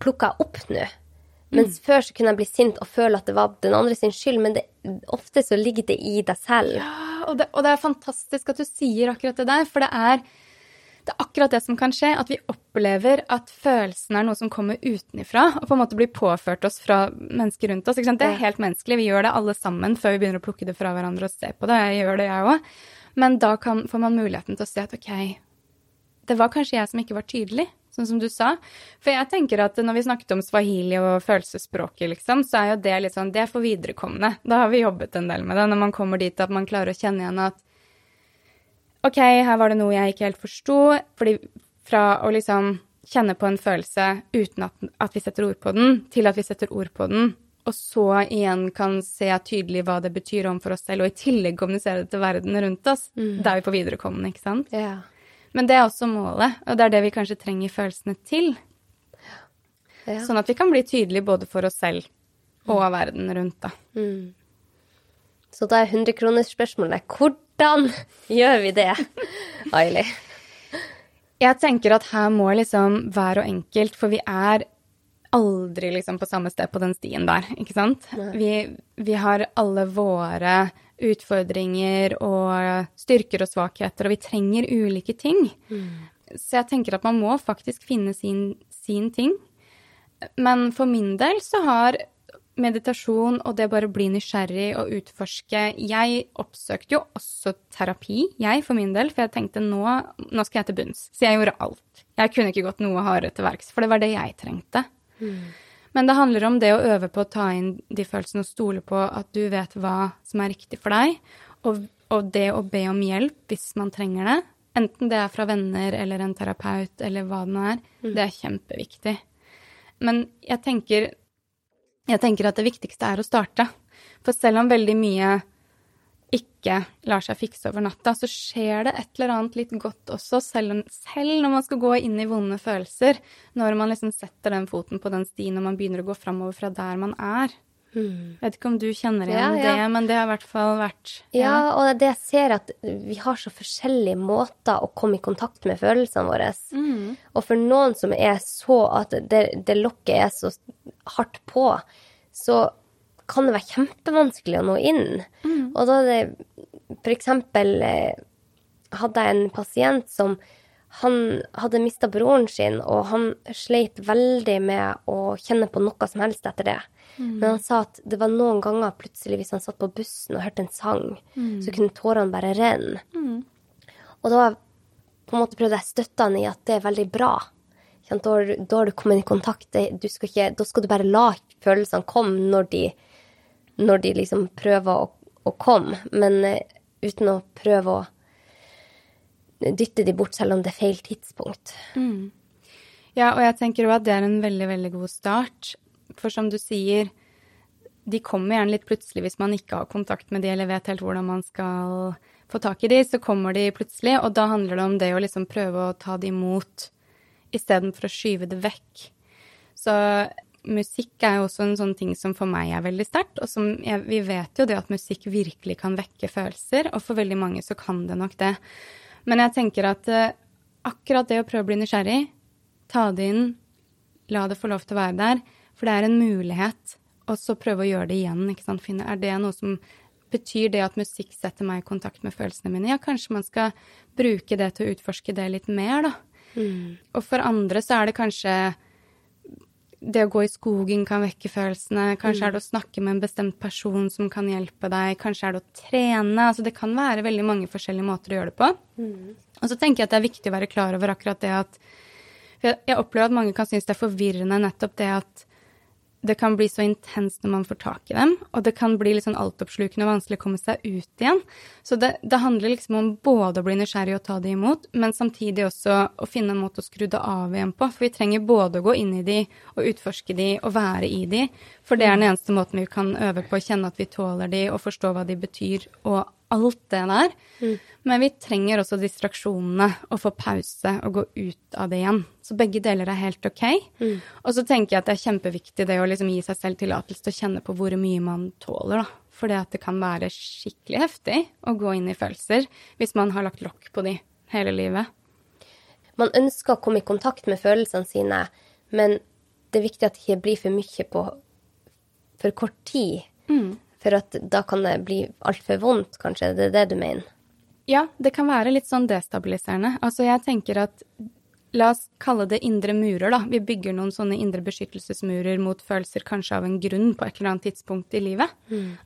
plukker jeg opp nå. Mens før så kunne jeg bli sint og føle at det var den andre sin skyld, men det, ofte så ligger det i deg selv. Ja, og det, og det er fantastisk at du sier akkurat det der, for det er, det er akkurat det som kan skje, at vi opplever at følelsen er noe som kommer utenifra, og på en måte blir påført oss fra mennesker rundt oss. Det er helt menneskelig. Vi gjør det alle sammen før vi begynner å plukke det fra hverandre og se på det. Jeg gjør det, jeg òg. Men da kan, får man muligheten til å se at OK, det var kanskje jeg som ikke var tydelig, sånn som du sa. For jeg tenker at når vi snakket om swahili og følelsesspråket, liksom, så er jo det litt sånn Det er for viderekomne. Da har vi jobbet en del med det. Når man kommer dit at man klarer å kjenne igjen at OK, her var det noe jeg ikke helt forsto. Fordi fra å liksom kjenne på en følelse uten at, at vi setter ord på den, til at vi setter ord på den, og så igjen kan se tydelig hva det betyr overfor oss selv, og i tillegg kommunisere det til verden rundt oss, mm. da er vi på viderekommende, ikke sant? Ja. Men det er også målet, og det er det vi kanskje trenger følelsene til. Ja. Sånn at vi kan bli tydelige både for oss selv og mm. verden rundt, da. Mm. Så da er 100-kronersspørsmålet hvordan gjør vi det, Aili? Jeg tenker at her må liksom hver og enkelt, for vi er aldri liksom på samme sted på den stien der, ikke sant? Vi, vi, har alle våre utfordringer og styrker og svakheter, og vi trenger ulike ting. Mm. Så jeg tenker at man må faktisk finne sin, sin ting. Men for min del så har meditasjon og det bare bli nysgjerrig og utforske Jeg oppsøkte jo også terapi, jeg for min del, for jeg tenkte nå, nå skal jeg til bunns. Så jeg gjorde alt. Jeg kunne ikke gått noe hardere til verks, for det var det jeg trengte. Mm. Men det handler om det å øve på å ta inn de følelsene og stole på at du vet hva som er riktig for deg, og, og det å be om hjelp hvis man trenger det, enten det er fra venner eller en terapeut eller hva det nå er, mm. det er kjempeviktig. Men jeg tenker, jeg tenker at det viktigste er å starte. For selv om veldig mye ikke lar seg fikse over natta, så skjer det et eller annet litt godt også, selv, selv, når man skal gå inn i vonde følelser. Når man liksom setter den foten på den stien og man begynner å gå framover fra der man er. Mm. Vet ikke om du kjenner igjen ja, ja. det, men det har i hvert fall vært ja. ja, og det jeg ser, at vi har så forskjellige måter å komme i kontakt med følelsene våre. Mm. Og for noen som er så at det, det lokket er så hardt på, så kan det være kjempevanskelig å nå inn. Mm. Og da er det For eksempel eh, hadde jeg en pasient som han hadde mista broren sin, og han sleit veldig med å kjenne på noe som helst etter det. Mm. Men han sa at det var noen ganger plutselig hvis han satt på bussen og hørte en sang, mm. så kunne tårene bare renne. Mm. Og da på en måte prøvde jeg å støtte han i at det er veldig bra. Da har, da har du kommet i kontakt. Skal ikke, da skal du bare la følelsene komme når de når de liksom prøver å, å komme, men uh, uten å prøve å dytte de bort selv om det er feil tidspunkt. Mm. Ja, og jeg tenker òg at det er en veldig, veldig god start. For som du sier, de kommer gjerne litt plutselig hvis man ikke har kontakt med de eller vet helt hvordan man skal få tak i de, så kommer de plutselig, og da handler det om det å liksom prøve å ta de imot istedenfor å skyve det vekk. Så musikk er jo også en sånn ting som for meg er veldig sterkt. Og som jeg, vi vet jo det at musikk virkelig kan vekke følelser, og for veldig mange så kan det nok det. Men jeg tenker at uh, akkurat det å prøve å bli nysgjerrig, ta det inn, la det få lov til å være der, for det er en mulighet, og så prøve å gjøre det igjen. ikke sant, Finne. Er det noe som Betyr det at musikk setter meg i kontakt med følelsene mine? Ja, kanskje man skal bruke det til å utforske det litt mer, da. Mm. Og for andre så er det kanskje det å gå i skogen kan vekke følelsene. Kanskje mm. er det å snakke med en bestemt person som kan hjelpe deg. Kanskje er det å trene. Altså det kan være veldig mange forskjellige måter å gjøre det på. Mm. Og så tenker jeg at det er viktig å være klar over akkurat det at Jeg opplever at mange kan synes det er forvirrende nettopp det at det kan bli så intenst når man får tak i dem, og det kan bli litt sånn altoppslukende og vanskelig å komme seg ut igjen. Så det, det, handler liksom om både å bli nysgjerrig og ta det imot, men samtidig også å finne en måte å skru det av igjen på. For vi trenger både å gå inn i de og utforske de og være i de, for det er den eneste måten vi kan øve på å kjenne at vi tåler de og forstå hva de betyr, og alt det der. Mm. Men vi trenger også distraksjonene, å få pause og gå ut av det igjen. Så begge deler er helt ok. Mm. Og så tenker jeg at det er kjempeviktig det å liksom gi seg selv tillatelse til å kjenne på hvor mye man tåler, da. For det at det kan være skikkelig heftig å gå inn i følelser hvis man har lagt lokk på de hele livet. Man ønsker å komme i kontakt med følelsene sine, men det er viktig at det ikke blir for mye på for kort tid. For at da kan det bli altfor vondt, kanskje. Det er det du mener? Ja, det kan være litt sånn destabiliserende. Altså, jeg tenker at La oss kalle det indre murer, da. Vi bygger noen sånne indre beskyttelsesmurer mot følelser kanskje av en grunn på et eller annet tidspunkt i livet.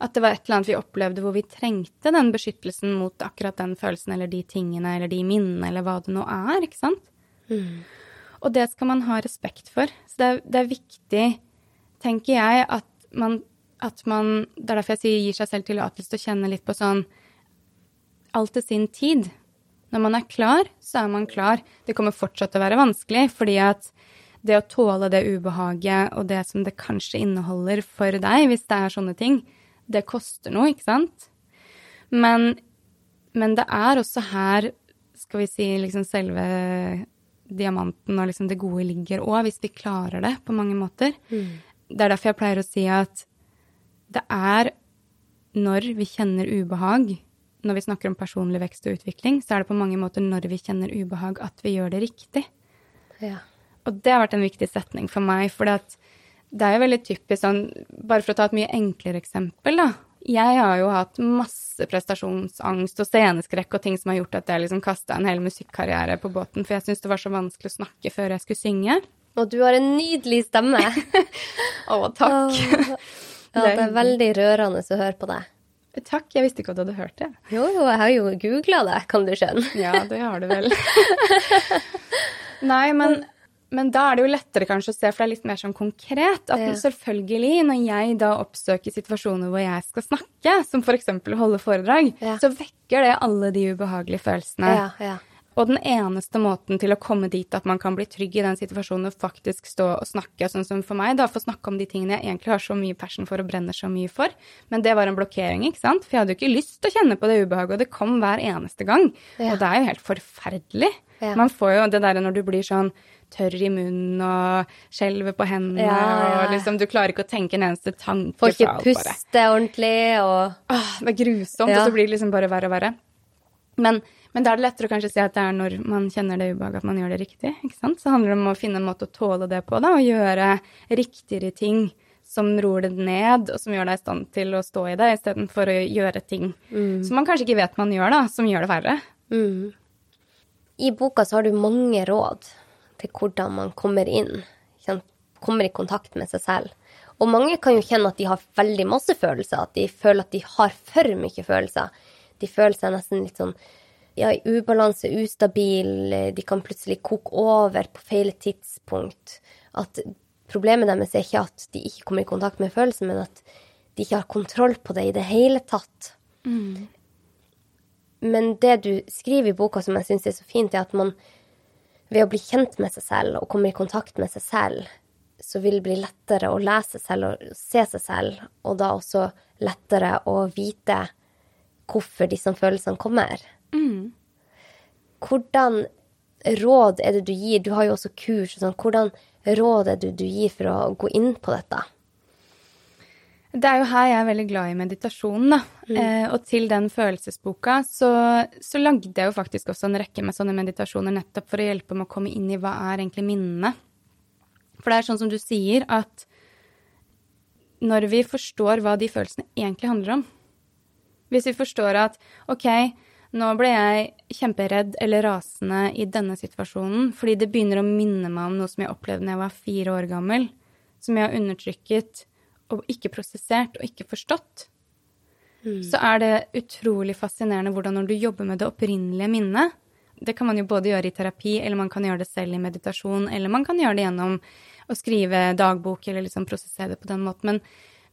At det var et eller annet vi opplevde hvor vi trengte den beskyttelsen mot akkurat den følelsen eller de tingene eller de minnene eller hva det nå er, ikke sant? Og det skal man ha respekt for. Så det er, det er viktig, tenker jeg, at man, at man Det er derfor jeg sier gir seg selv tillatelse til å kjenne litt på sånn Alt til sin tid. Når man er klar, så er man klar. Det kommer fortsatt til å være vanskelig, fordi at det å tåle det ubehaget og det som det kanskje inneholder for deg, hvis det er sånne ting, det koster noe, ikke sant? Men, men det er også her, skal vi si, liksom selve diamanten og liksom det gode ligger òg, hvis vi klarer det på mange måter. Det er derfor jeg pleier å si at det er når vi kjenner ubehag, når vi snakker om personlig vekst og utvikling, så er det på mange måter når vi kjenner ubehag, at vi gjør det riktig. Ja. Og det har vært en viktig setning for meg, for det er jo veldig typisk sånn Bare for å ta et mye enklere eksempel, da. Jeg har jo hatt masse prestasjonsangst og sceneskrekk og ting som har gjort at jeg liksom kasta en hel musikkarriere på båten, for jeg syntes det var så vanskelig å snakke før jeg skulle synge. Og du har en nydelig stemme. Å, takk. Ja, det er veldig rørende å høre på deg. Takk, jeg visste ikke at du hadde hørt det. Jo, jo, jeg har jo googla det, kan du skjønne. Ja, det har du vel. Nei, men, men da er det jo lettere kanskje å se, for det er litt mer sånn konkret. At Ja. selvfølgelig, når jeg da oppsøker situasjoner hvor jeg skal snakke, som f.eks. å holde foredrag, Ja. så vekker det alle de ubehagelige følelsene. Ja, ja. Og den eneste måten til å komme dit at man kan bli trygg i den situasjonen og faktisk stå og snakke, sånn som for meg, da, få snakke om de tingene jeg egentlig har så mye passion for og brenner så mye for. Men det var en blokkering, ikke sant? For jeg hadde jo ikke lyst til å kjenne på det ubehaget, og det kom hver eneste gang. Ja. Og det er jo helt forferdelig. Ja. Man får jo det derre når du blir sånn tørr i munnen og skjelver på hendene, Ja, ja, og liksom du klarer ikke å tenke en eneste tanke. Får ikke puste ordentlig og Åh, det er grusomt, og så blir det liksom bare verre og verre. Men, men da er det lettere å kanskje si at det er når man kjenner det ubehaget at man gjør det riktig. ikke sant? Så handler det om å finne en måte å tåle det på, da, og gjøre riktigere ting som roer det ned, og som gjør deg i stand til å stå i det, istedenfor å gjøre ting som man kanskje ikke vet man gjør, da, som gjør det verre. I boka så har du mange råd til hvordan man kommer inn, kommer i kontakt med seg selv. Og mange kan jo kjenne at de har veldig masse følelser, at de føler at de har for mye følelser. De føler seg nesten litt sånn ja, i ubalanse, ustabil, de kan plutselig koke over på feil tidspunkt. At problemet deres er ikke at de ikke kommer i kontakt med følelsen, men at de ikke har kontroll på det i det hele tatt. Men det du skriver i boka som jeg syns er så fint, er at man ved å bli kjent med seg selv og komme i kontakt med seg selv, så vil det bli lettere å lese seg selv og se seg selv, og da også lettere å vite hvorfor disse følelsene kommer. Hvordan råd er det du gir? Du har jo også kurs. Sånn. Hvordan råd er det du gir for å gå inn på dette? Det er jo her jeg er veldig glad i meditasjonen, da. Eh, og til den følelsesboka så, så lagde jeg jo faktisk også en rekke med sånne meditasjoner nettopp for å hjelpe med å komme inn i hva er egentlig minnene. For det er sånn som du sier, at når vi forstår hva de følelsene egentlig handler om Hvis vi forstår at OK, nå ble jeg kjemperedd eller rasende i denne situasjonen fordi det begynner å minne meg om noe som jeg opplevde da jeg var fire år gammel, som jeg har undertrykket og ikke prosessert og ikke forstått, så er det utrolig fascinerende hvordan når du jobber med det opprinnelige minnet Det kan man jo både gjøre i terapi, eller man kan gjøre det selv i meditasjon, eller man kan gjøre det gjennom å skrive dagbok eller liksom prosessere det på den måten. Men,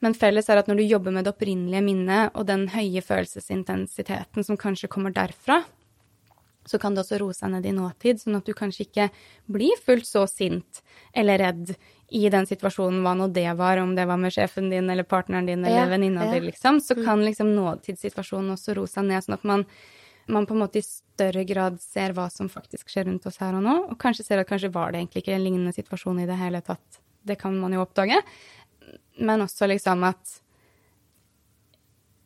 men felles er at når du jobber med det opprinnelige minnet og den høye følelsesintensiteten som kanskje kommer derfra, så kan det også roe seg ned i nåtid, sånn at du kanskje ikke blir fullt så sint eller redd i den situasjonen, hva nå det var, om det var med sjefen din eller partneren din eller Ja, venninna ja. di, liksom. Så kan liksom nåtidssituasjonen også roe seg ned, sånn at man, man på en måte i større grad ser hva som faktisk skjer rundt oss her og nå, og kanskje ser at kanskje var det egentlig ikke en lignende situasjon i det hele tatt. Det kan man jo oppdage. Men også liksom at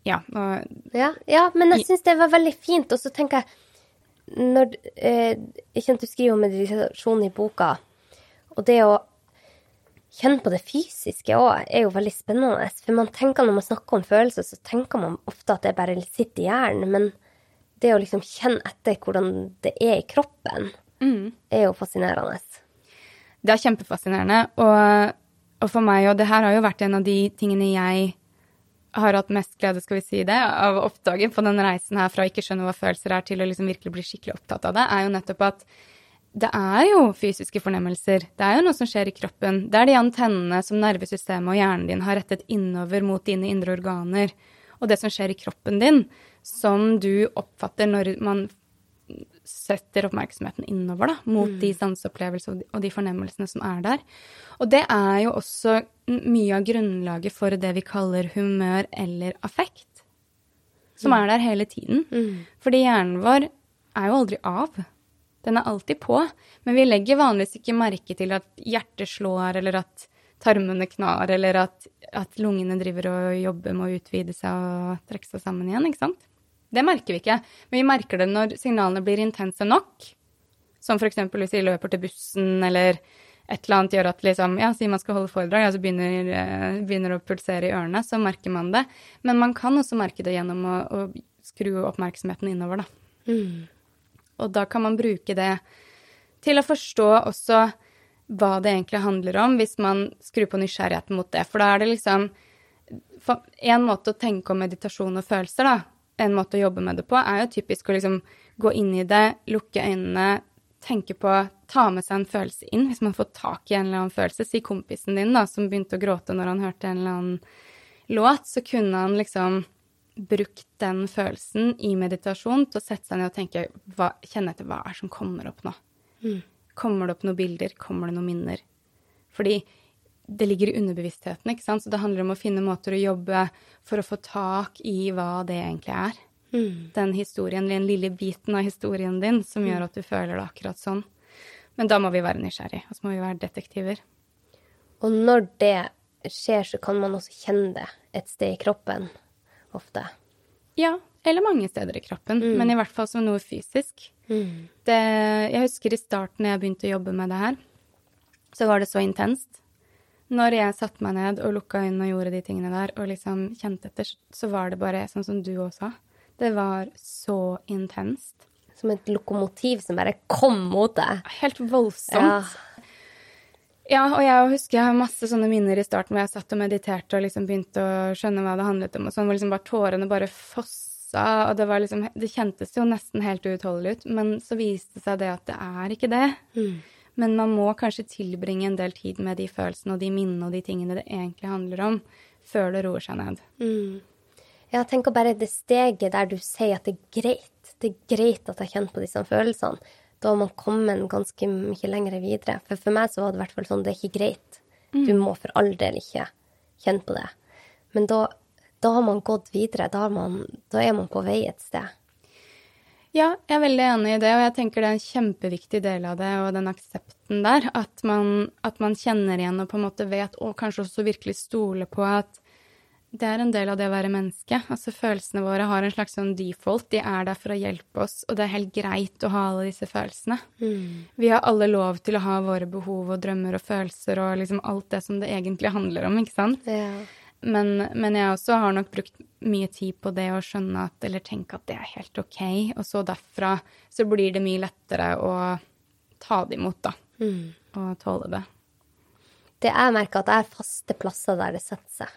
Ja. Og Ja, ja men jeg syns det var veldig fint. Og så tenker jeg når, eh, Jeg kjente du skriver om meditasjon i boka, og det å kjenne på det fysiske òg er jo veldig spennende. For man tenker når man snakker om følelser, så tenker man ofte at det bare sitter i hjernen. Men det å liksom kjenne etter hvordan det er i kroppen, Mm. er jo fascinerende. Det er kjempefascinerende. Og, og for meg, og det her har jo vært en av de tingene jeg har hatt mest glede, skal vi si det, av å oppdage på den reisen her fra å ikke skjønne hva følelser er, til å liksom virkelig bli skikkelig opptatt av det, er jo nettopp at det er jo fysiske fornemmelser. Det er jo noe som skjer i kroppen. Det er de antennene som nervesystemet og hjernen din har rettet innover mot dine indre organer. Og det som skjer i kroppen din, som du oppfatter når man setter oppmerksomheten innover da, mot de sanseopplevelsene og de- og de fornemmelsene som er der. Og det er jo også mye av grunnlaget for det vi kaller humør eller affekt, som er der hele tiden. Fordi hjernen vår er jo aldri av. Den er alltid på. Men vi legger vanligvis ikke merke til at hjertet slår, eller at tarmene knar, eller at, at lungene driver og jobber med å utvide seg og trekke seg sammen igjen, ikke sant? Det merker vi ikke. Men vi merker det når signalene blir intense nok. Som f.eks. hvis vi løper til bussen, eller et eller annet gjør at liksom, ja, sier man skal holde foredrag, ja, så begynner, eh, begynner å pulsere i ørene, så merker man det. Men man kan også merke det gjennom å, å skru oppmerksomheten innover, da. Og da kan man bruke det til å forstå også hva det egentlig handler om, hvis man skrur på nysgjerrigheten mot det. For da er det liksom for En måte å tenke om meditasjon og følelser, da, en måte å jobbe med det på, er jo typisk å liksom gå inn i det, lukke øynene, tenke på Ta med seg en følelse inn. Hvis man får tak i en eller annen følelse, si kompisen din da, som begynte å gråte når han hørte en eller annen låt, så kunne han liksom brukt den følelsen i meditasjon til å sette seg ned og tenke, hva, kjenne etter hva er som kommer opp nå. Kommer det opp noen bilder? Kommer det noen minner? Fordi det ligger i underbevisstheten, ikke sant? Så det handler om å finne måter å jobbe for å få tak i hva det egentlig er. Den historien, den lille biten av historien din som gjør at du føler det akkurat sånn. Men da må vi være nysgjerrige, og så må vi være detektiver. Og når det skjer, så kan man også kjenne det et sted i kroppen ofte. Ja, eller mange steder i kroppen, men i hvert fall som noe fysisk. Det, jeg husker i starten da jeg begynte å jobbe med det her, så var det så intenst. Når jeg satte meg ned og lukka øynene og gjorde de tingene der, og liksom kjente etter, så var det bare sånn som du også. Det var så intenst. Som et lokomotiv som bare kom mot deg. Helt voldsomt. Ja, og jeg husker jeg har masse sånne minner i starten hvor jeg satt og mediterte og liksom begynte å skjønne hva det handlet om, og sånn, hvor liksom bare tårene bare fossa, og det var liksom Det kjentes jo nesten helt uutholdelig ut, men så viste det seg det at det er ikke det. Men man må kanskje tilbringe en del tid med de følelsene og de minnene og de tingene det egentlig handler om, før det roer seg ned. Jeg tenker bare det steget der du sier at det er greit. Det er greit at jeg kjenner på disse følelsene. Da har man kommet ganske mye lenger videre. For for meg så var det i hvert fall sånn, det er ikke greit. Du må for all del ikke kjenne på det. Men da, da har man gått videre. Da, man, da er man på vei et sted. Ja, jeg er veldig enig i det, og jeg tenker det er en kjempeviktig del av det, og den aksepten der, at man, at man kjenner igjen og på en måte vet, og kanskje også virkelig stoler på at det er en del av det å være menneske. Altså følelsene våre har en slags sånn default, de er der for å hjelpe oss, og det er helt greit å ha alle disse følelsene. Vi har alle lov til å ha våre behov og drømmer og følelser og liksom alt det som det egentlig handler om, ikke sant? Ja. Men, men jeg også har nok brukt mye tid på det å skjønne at, eller tenke at det er helt ok, og så derfra så blir det mye lettere å ta det imot, da. Og tåle det. Det jeg merker at jeg har faste plasser der det setter seg.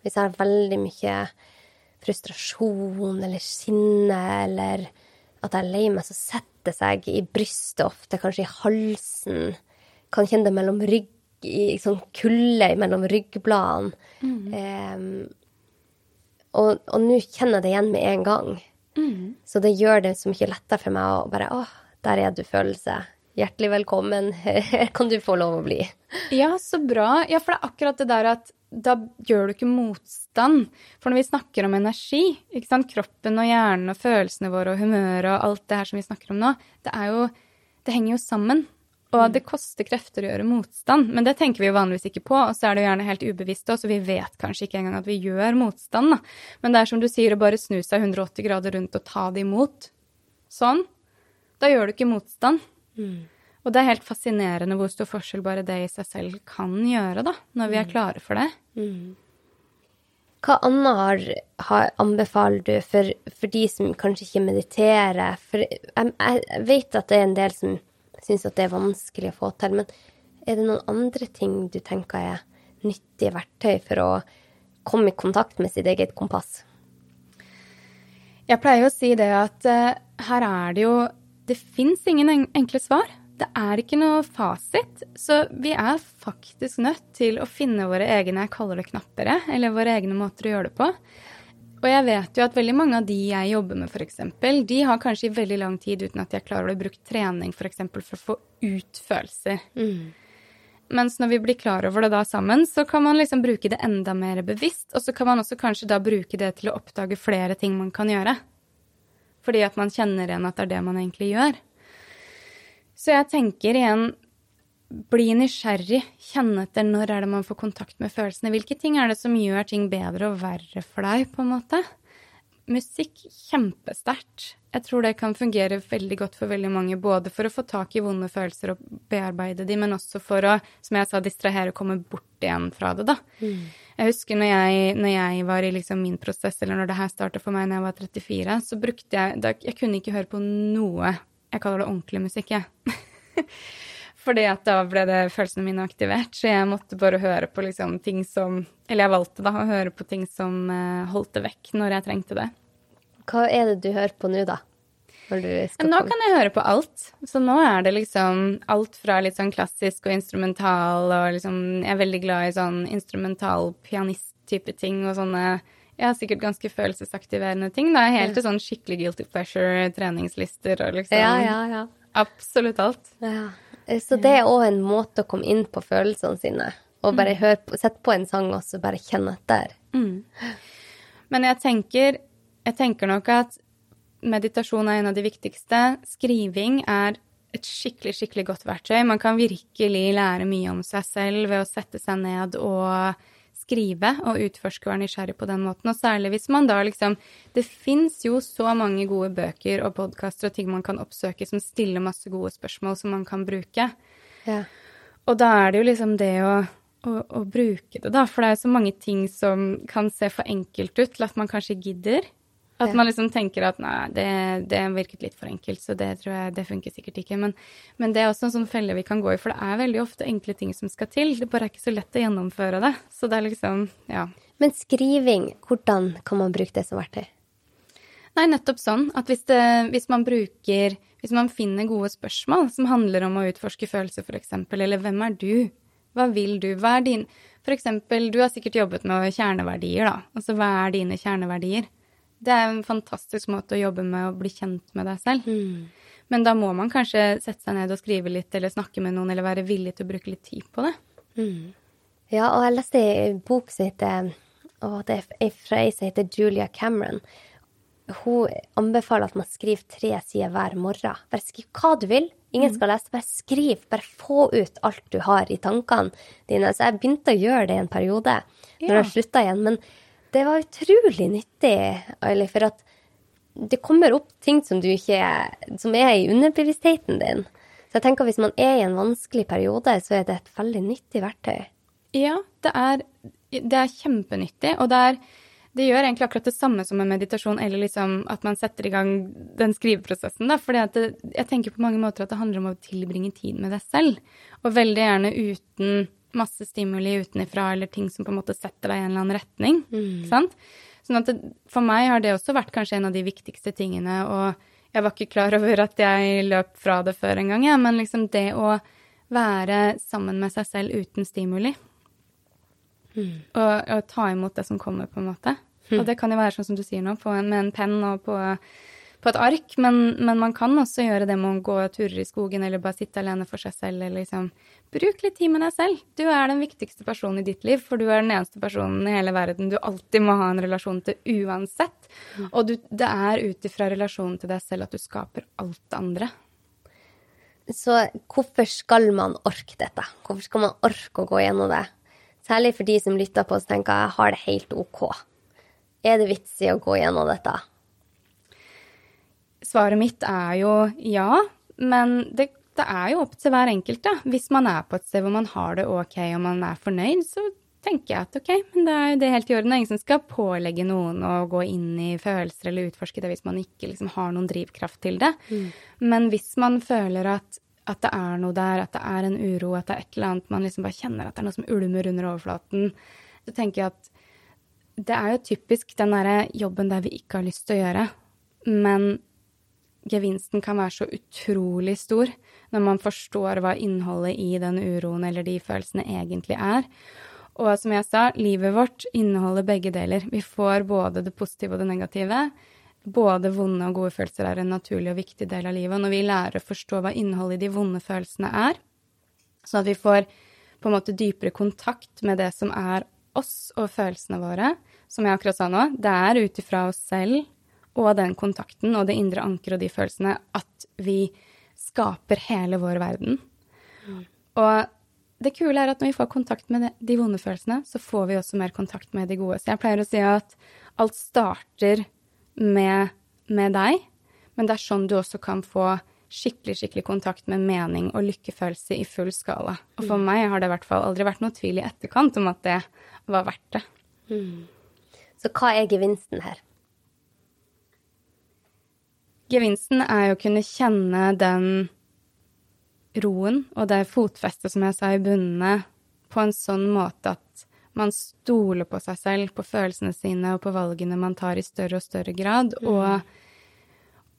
Hvis jeg har veldig mye frustrasjon eller sinne, eller at jeg er lei meg, så setter det seg i brystet ofte, kanskje i halsen. Kan kjenne det mellom i sånn kulde mellom ryggbladene. Em, og og nå kjenner jeg det igjen med en gang. Så det gjør det så mye lettere for meg å bare Å, der er du, følelse. Hjertelig velkommen. Her kan du få lov å bli. Ja, så bra. Ja, for det er akkurat det der at da gjør du ikke motstand. For når vi snakker om energi, kroppen og hjernen og følelsene våre og humøret og alt det her som vi snakker om nå, det er jo Det henger jo sammen. Og det koster krefter å gjøre motstand, men det tenker vi jo vanligvis ikke på. Og så er det jo gjerne helt ubevisst også, vi vet kanskje ikke engang at vi gjør motstand. Da. Men det er som du sier, å bare snu seg 180 grader rundt og ta det imot. Sånn. Da gjør du ikke motstand. Og det er helt fascinerende hvor stor forskjell bare det i seg selv kan gjøre, da, når vi er klare for det. Hva annet har, har, anbefaler du for, for de som kanskje ikke mediterer? For jeg, jeg vet at det er en del som syns at det er vanskelig å få til, men er det noen andre ting du tenker er nyttige verktøy for å komme i kontakt med sitt eget kompass? Jeg pleier å si det at uh, her er det jo Det fins ingen enkle svar. Det er ikke noe fasit. Så vi er faktisk nødt til å finne våre egne jeg kaller det knappere, eller våre egne måter å gjøre det på. Og jeg vet jo at veldig mange av de jeg jobber med, f.eks., de har kanskje i veldig lang tid uten at de er klar over det, brukt trening f.eks. For, for å få ut følelser. Mm. Mens når vi blir klar over det da sammen, så kan man liksom bruke det enda mer bevisst. Og så kan man også kanskje da bruke det til å oppdage flere ting man kan gjøre. Fordi at man kjenner igjen at det er det man egentlig gjør. Så jeg tenker igjen bli nysgjerrig, kjenne etter når er det man får kontakt med følelsene. Hvilke ting er det som gjør ting bedre og verre for deg, på en måte? Musikk, kjempesterkt. Jeg tror det kan fungere veldig godt for veldig mange, både for å få tak i vonde følelser og bearbeide de, men også for å, som jeg sa, distrahere og komme bort igjen fra det, da. Mm. Jeg husker når jeg, når jeg, var i liksom min prosess, eller når det her starta for meg når jeg var 34, så brukte jeg da, Jeg kunne ikke høre på noe jeg kaller det ordentlig musikk, jeg. Fordi at da ble det følelsene mine aktivert, så jeg måtte bare høre på liksom ting som Eller jeg valgte da å høre på ting som uh, holdt det vekk når jeg trengte det. Hva er det du hører på nå, da? nå kan jeg høre på alt. Så nå er det liksom alt fra litt sånn klassisk og instrumental, og liksom Jeg er veldig glad i sånn instrumental pianist-type ting og sånne jeg har sikkert ganske følelsesaktiverende ting. Da. Helt til sånn skikkelig guilty pleasure, treningslister og liksom ja, ja, ja. Absolutt alt. Ja. Så det er òg en måte å komme inn på følelsene sine. Og bare mm. høre på, sette på en sang og så bare kjenne etter. Mm. Men jeg tenker, jeg tenker nok at meditasjon er en av de viktigste. Skriving er et skikkelig, skikkelig godt verktøy. Man kan virkelig lære mye om seg selv ved å sette seg ned og skrive og utforske og være nysgjerrig på den måten. Og særlig hvis man da liksom Det fins jo så mange gode bøker og podkaster og ting man kan oppsøke som stiller masse gode spørsmål som man kan bruke. Ja. Og da er det jo liksom det å, å, å bruke det, da. For det er jo så mange ting som kan se for enkelt ut til at man kanskje gidder. At man liksom tenker at nei, det, det, virket litt for enkelt, så det tror jeg det funker sikkert ikke. Men, men, det er også en sånn felle vi kan gå i, for det er veldig ofte enkle ting som skal til. Det bare er ikke så lett å gjennomføre det. Så det er liksom, ja. Men skriving, hvordan kan man bruke det som verktøy? Nei, nettopp sånn at hvis, det, hvis man bruker Hvis man finner gode spørsmål som handler om å utforske følelser, f.eks., eller hvem er du? Hva vil du? Hva er din For eksempel, du har sikkert jobbet med kjerneverdier, da. Altså hva er dine kjerneverdier? Det er en fantastisk måte å jobbe med å bli kjent med deg selv. Mm. Men da må man kanskje sette seg ned og skrive litt, eller snakke med noen, eller være villig til å bruke litt tid på det. Mm. Ja, og jeg leste en bok som heter og det er fra ei som heter Julia Cameron. Hun anbefaler at man skriver tre sider hver morgen. Bare skriv hva du vil. Ingen mm. skal lese. Bare skriv. Bare få ut alt du har i tankene dine. Så jeg begynte å gjøre det i en periode, når jeg slutta igjen. Men det var utrolig nyttig, Aili, for at det kommer opp ting som, ikke, som er i underbevisstheten din. Så jeg tenker at hvis man er i en vanskelig periode, så er det et veldig nyttig verktøy. Ja, det er, det er kjempenyttig. Og det, er, det, gjør egentlig akkurat det samme som en meditasjon, eller liksom at man setter i gang den skriveprosessen. Fordi jeg tenker på mange måter at det handler om å tilbringe tid med deg selv. Og veldig gjerne uten masse stimuli utenifra eller ting som på en måte setter deg i en eller annen retning. Mm. Sant? Sånn at det, for meg har det også vært kanskje en av de viktigste tingene, og jeg var ikke klar over at jeg løp fra det før engang, ja, men liksom det å være sammen med seg selv uten stimuli. Mm. Og, og, ta imot det som kommer, på en måte. Mm. Og det kan jo være sånn som du sier nå, en, med en penn og på på et ark, men, men, man kan også gjøre det med å gå turer i skogen eller bare sitte alene for seg selv. eller liksom Bruk litt tid med deg selv. Du er den viktigste personen i ditt liv, for du er den eneste personen i hele verden du alltid må ha en relasjon til uansett. Mm. Og du, det er ut ifra relasjonen til deg selv at du skaper alt det andre. Så hvorfor skal man orke dette? Hvorfor skal man orke å gå gjennom det? Særlig for de som lytter på og tenker jeg har det helt OK. Er det vits i å gå gjennom dette? Svaret mitt er jo ja. Men det det er jo opp til hver enkelt, da. Hvis man er på et sted hvor man har det ok og man er fornøyd, så tenker jeg at ok, men det er jo det helt i orden. Ingen som skal pålegge noen å gå inn i følelser eller utforske det hvis man ikke liksom har noen drivkraft til det. Mm. Men hvis man føler at, at, det er noe der, at det er en uro, at det er et eller annet man liksom bare kjenner at det er noe som ulmer under overflaten, så tenker jeg at det er jo typisk den derre jobben der vi ikke har lyst til å gjøre, men gevinsten kan være så utrolig stor når man forstår hva innholdet i den uroen eller de følelsene egentlig er. Og som jeg sa, livet vårt inneholder begge deler. Vi får både det positive og det negative. Både vonde og gode følelser er en naturlig og viktig del av livet. Og når vi lærer å forstå hva innholdet i de vonde følelsene er, sånn at vi får på en måte dypere kontakt med det som er oss og følelsene våre, som jeg akkurat sa nå, det er ut ifra oss selv og den kontakten og det indre anker og de følelsene at vi skaper hele vår verden. Mm. Og det kule er at når vi får kontakt med de vonde følelsene, så får vi også mer kontakt med de gode. Så jeg pleier å si at alt starter med, med deg, men det er sånn du også kan få skikkelig skikkelig kontakt med mening og lykkefølelse i full skala. Og for mm. meg har det i hvert fall aldri vært noe tvil i etterkant om at det var verdt det. Mm. Så hva er gevinsten her? Gevinsten er jo å kunne kjenne den roen og det fotfestet, som jeg sa, i bunnene, på en sånn måte at man stoler på seg selv, på følelsene sine og på valgene man tar i større og større grad. Mm. Og,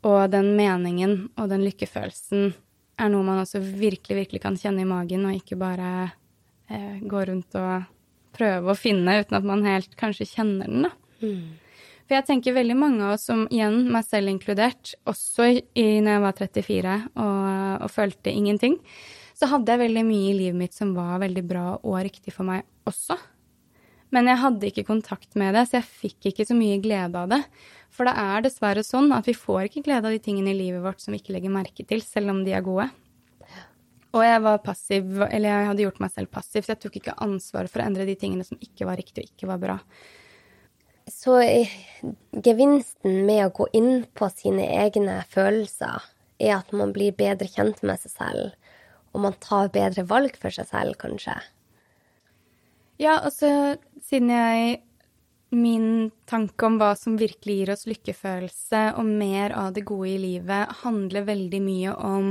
og, den meningen og den lykkefølelsen er noe man også virkelig, virkelig kan kjenne i magen, og ikke bare eh, gå rundt og prøve å finne uten at man helt kanskje kjenner den, da. Mm. For jeg tenker veldig mange av oss som, igjen, meg selv inkludert, også i, når jeg var 34 og, og følte ingenting, så hadde jeg veldig mye i livet mitt som var veldig bra og riktig for meg også. Men jeg hadde ikke kontakt med det, så jeg fikk ikke så mye glede av det. For det er dessverre sånn at vi får ikke glede av de tingene i livet vårt som vi ikke legger merke til, selv om de er gode. Og jeg var passiv, eller jeg hadde gjort meg selv passiv, så jeg tok ikke ansvar for å endre de tingene som ikke var riktig og ikke var bra. Så gevinsten med å gå inn på sine egne følelser er at man blir bedre kjent med seg selv, og man tar bedre valg for seg selv, kanskje. Ja, altså, siden jeg Min tanke om hva som virkelig gir oss lykkefølelse og mer av det gode i livet, handler veldig mye om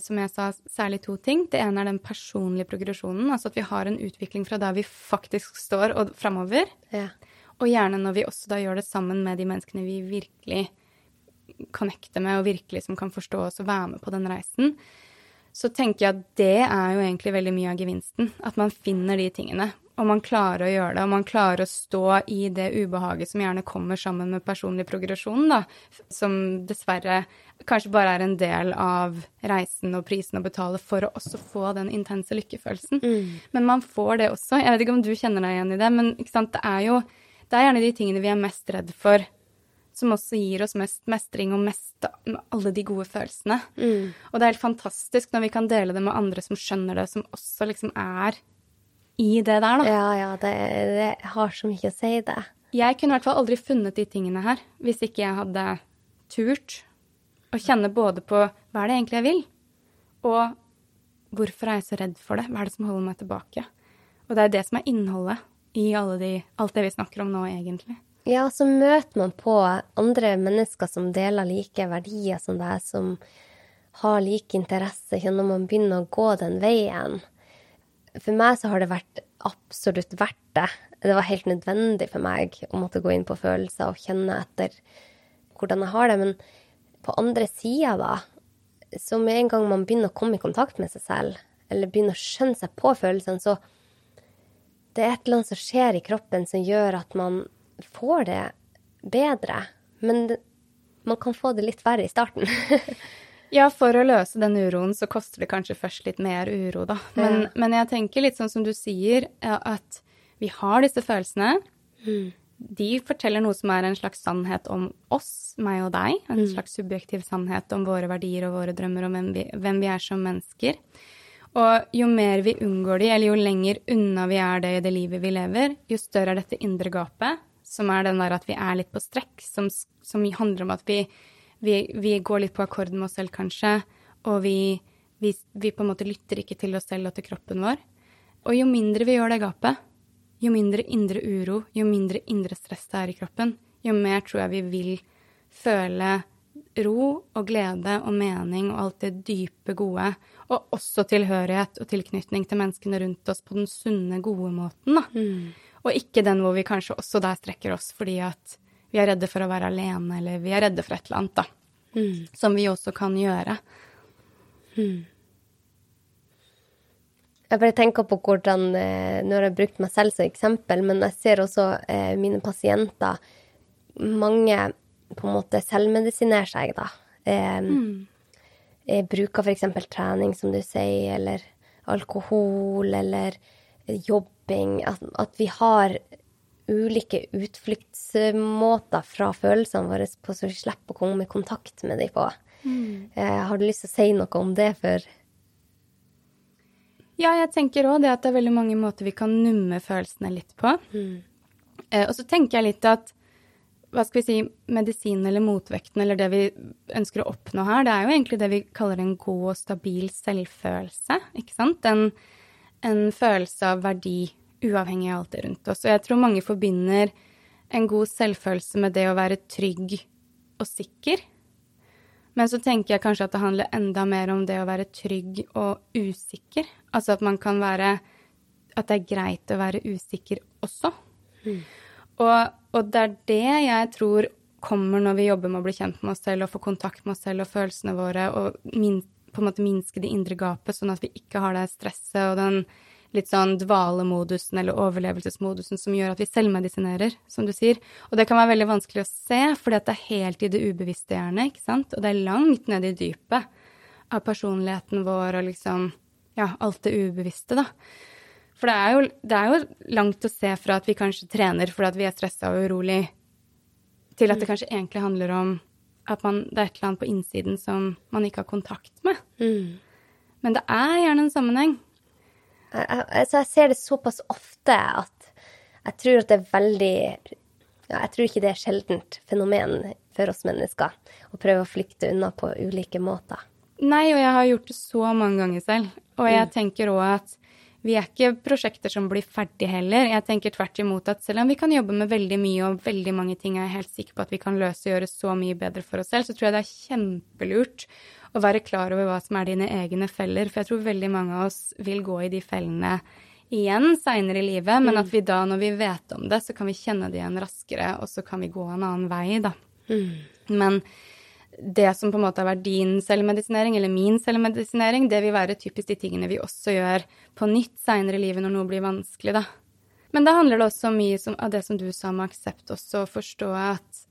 som jeg sa, særlig to ting. Det ene er den personlige progresjonen, altså at vi har en utvikling fra der vi faktisk står, og framover. Ja. Og gjerne når vi også da gjør det sammen med de menneskene vi virkelig connecter med, og virkelig som kan forstå oss og være med på den reisen, så tenker jeg at det er jo egentlig veldig mye av gevinsten. At man finner de tingene. Og man klarer å gjøre det, og man klarer å stå i det ubehaget som gjerne kommer sammen med personlig progresjon, da. Som dessverre kanskje bare er en del av reisen og prisen å betale for å også få den intense lykkefølelsen. Mm. Men man får det også. Jeg vet ikke om du kjenner deg igjen i det, men det er jo det er gjerne de tingene vi er mest redd for, som også gir oss mest mestring og mest alle de gode følelsene. Mm. Og det er helt fantastisk når vi kan dele det med andre som skjønner det, som også liksom er i det der, da. Ja, ja, det, det har så mye å si, det. Jeg kunne i hvert fall aldri funnet de tingene her hvis ikke jeg hadde turt å kjenne både på hva er det egentlig jeg vil, og hvorfor er jeg så redd for det? Hva er det som holder meg tilbake? Og det er det som er innholdet i de, alt det vi snakker om nå, egentlig. Ja, så møter man på andre mennesker som deler like verdier som deg, som har like interesse når man begynner å gå den veien. For meg så har det vært absolutt verdt det. Det var helt nødvendig for meg å måtte gå inn på følelser og kjenne etter hvordan jeg har det. Men på andre sida, da, så med en gang man begynner å komme i kontakt med seg selv, eller begynner å skjønne seg på følelsene, så det er et eller annet som skjer i kroppen som gjør at man får det bedre. Men man kan få det litt verre i starten. ja, for å løse den uroen så koster det kanskje først litt mer uro, da. Men, ja. men jeg tenker litt sånn som du sier, at vi har disse følelsene. Mm. De forteller noe som er en slags sannhet om oss, meg og deg. En mm. slags subjektiv sannhet om våre verdier og våre drømmer, og hvem vi, hvem vi er som mennesker. Og jo mer vi unngår de, eller jo lenger unna vi er det i det livet vi lever, jo større er dette indre gapet, som er den der at vi er litt på strekk, som, som handler om at vi, vi, vi, går litt på akkord med oss selv, kanskje, og vi vi, på en måte lytter ikke til oss selv og til kroppen vår. Og jo mindre vi gjør det gapet, jo mindre indre uro, jo mindre indre stress det er i kroppen, jo mer tror jeg vi vil føle ro og glede og mening og alt det dype, gode. Og også tilhørighet og tilknytning til menneskene rundt oss på den sunne, gode måten. da. Mm. Og ikke den hvor vi kanskje også der strekker oss fordi at vi er redde for å være alene, eller vi er redde for et eller annet, da. Mm. Som vi også kan gjøre. Jeg bare tenker på hvordan eh, Nå har jeg brukt meg selv som eksempel, men jeg ser også eh, mine pasienter Mange på en måte selvmedisinere seg, da. Eh, eh, bruker f.eks. trening, som du sier, eller alkohol, eller jobbing. At, at vi har ulike utfluktsmåter fra følelsene våre på så vi slipper å komme i kontakt med dem på. Eh, har du lyst til å si noe om det før Ja, jeg tenker òg det at det er veldig mange måter vi kan numme følelsene litt på. Eh, og så tenker jeg litt at hva skal vi si, medisinen eller motvekten eller det vi ønsker å oppnå her, det er jo egentlig det vi kaller en god og stabil selvfølelse, ikke sant? En, en følelse av verdi uavhengig av alt det rundt oss. Og jeg tror mange forbinder en god selvfølelse med det å være trygg og sikker. Men så tenker jeg kanskje at det handler enda mer om det å være trygg og usikker. Altså at man kan være At det er greit å være usikker også. Og, og det er det jeg tror kommer når vi jobber med å bli kjent med oss selv og få kontakt med oss selv og følelsene våre, og min, på en måte minske det indre gapet, sånn at vi ikke har det stresset og den litt sånn dvalemodusen eller overlevelsesmodusen som gjør at vi selvmedisinerer, som du sier. Og det kan være veldig vanskelig å se, fordi at det er helt i det ubevisste gjerne, ikke sant? Og det er langt ned i dypet av personligheten vår og liksom, ja, alt det ubevisste, da. For det er, jo, det er jo langt å se fra at vi kanskje trener fordi at vi er stressa og urolig, til at det kanskje egentlig handler om at man, det er et eller annet på innsiden som man ikke har kontakt med. Men det er gjerne en sammenheng. jeg, jeg, altså jeg ser det såpass ofte at jeg tror at det er veldig ja, Jeg tror ikke det er sjeldent fenomen for oss mennesker å prøve å flykte unna på ulike måter. Nei, og jeg har gjort det så mange ganger selv. Og jeg tenker òg at vi er ikke prosjekter som blir ferdig heller. Jeg tenker tvert imot at selv om vi kan jobbe med veldig mye og veldig mange ting jeg er helt sikker på at vi kan løse og gjøre så mye bedre for oss selv, så tror jeg det er kjempelurt å være klar over hva som er dine egne feller. For jeg tror veldig mange av oss vil gå i de fellene igjen seinere i livet, men at vi da, når vi vet om det, så kan vi kjenne det igjen raskere, og så kan vi gå en annen vei, da. Men det som på en måte har vært din selvmedisinering, eller min selvmedisinering, det vil være typisk de tingene vi også gjør på nytt seinere i livet når noe blir vanskelig, da. Men da handler det også mye som, av det som du sa med aksept, også å forstå at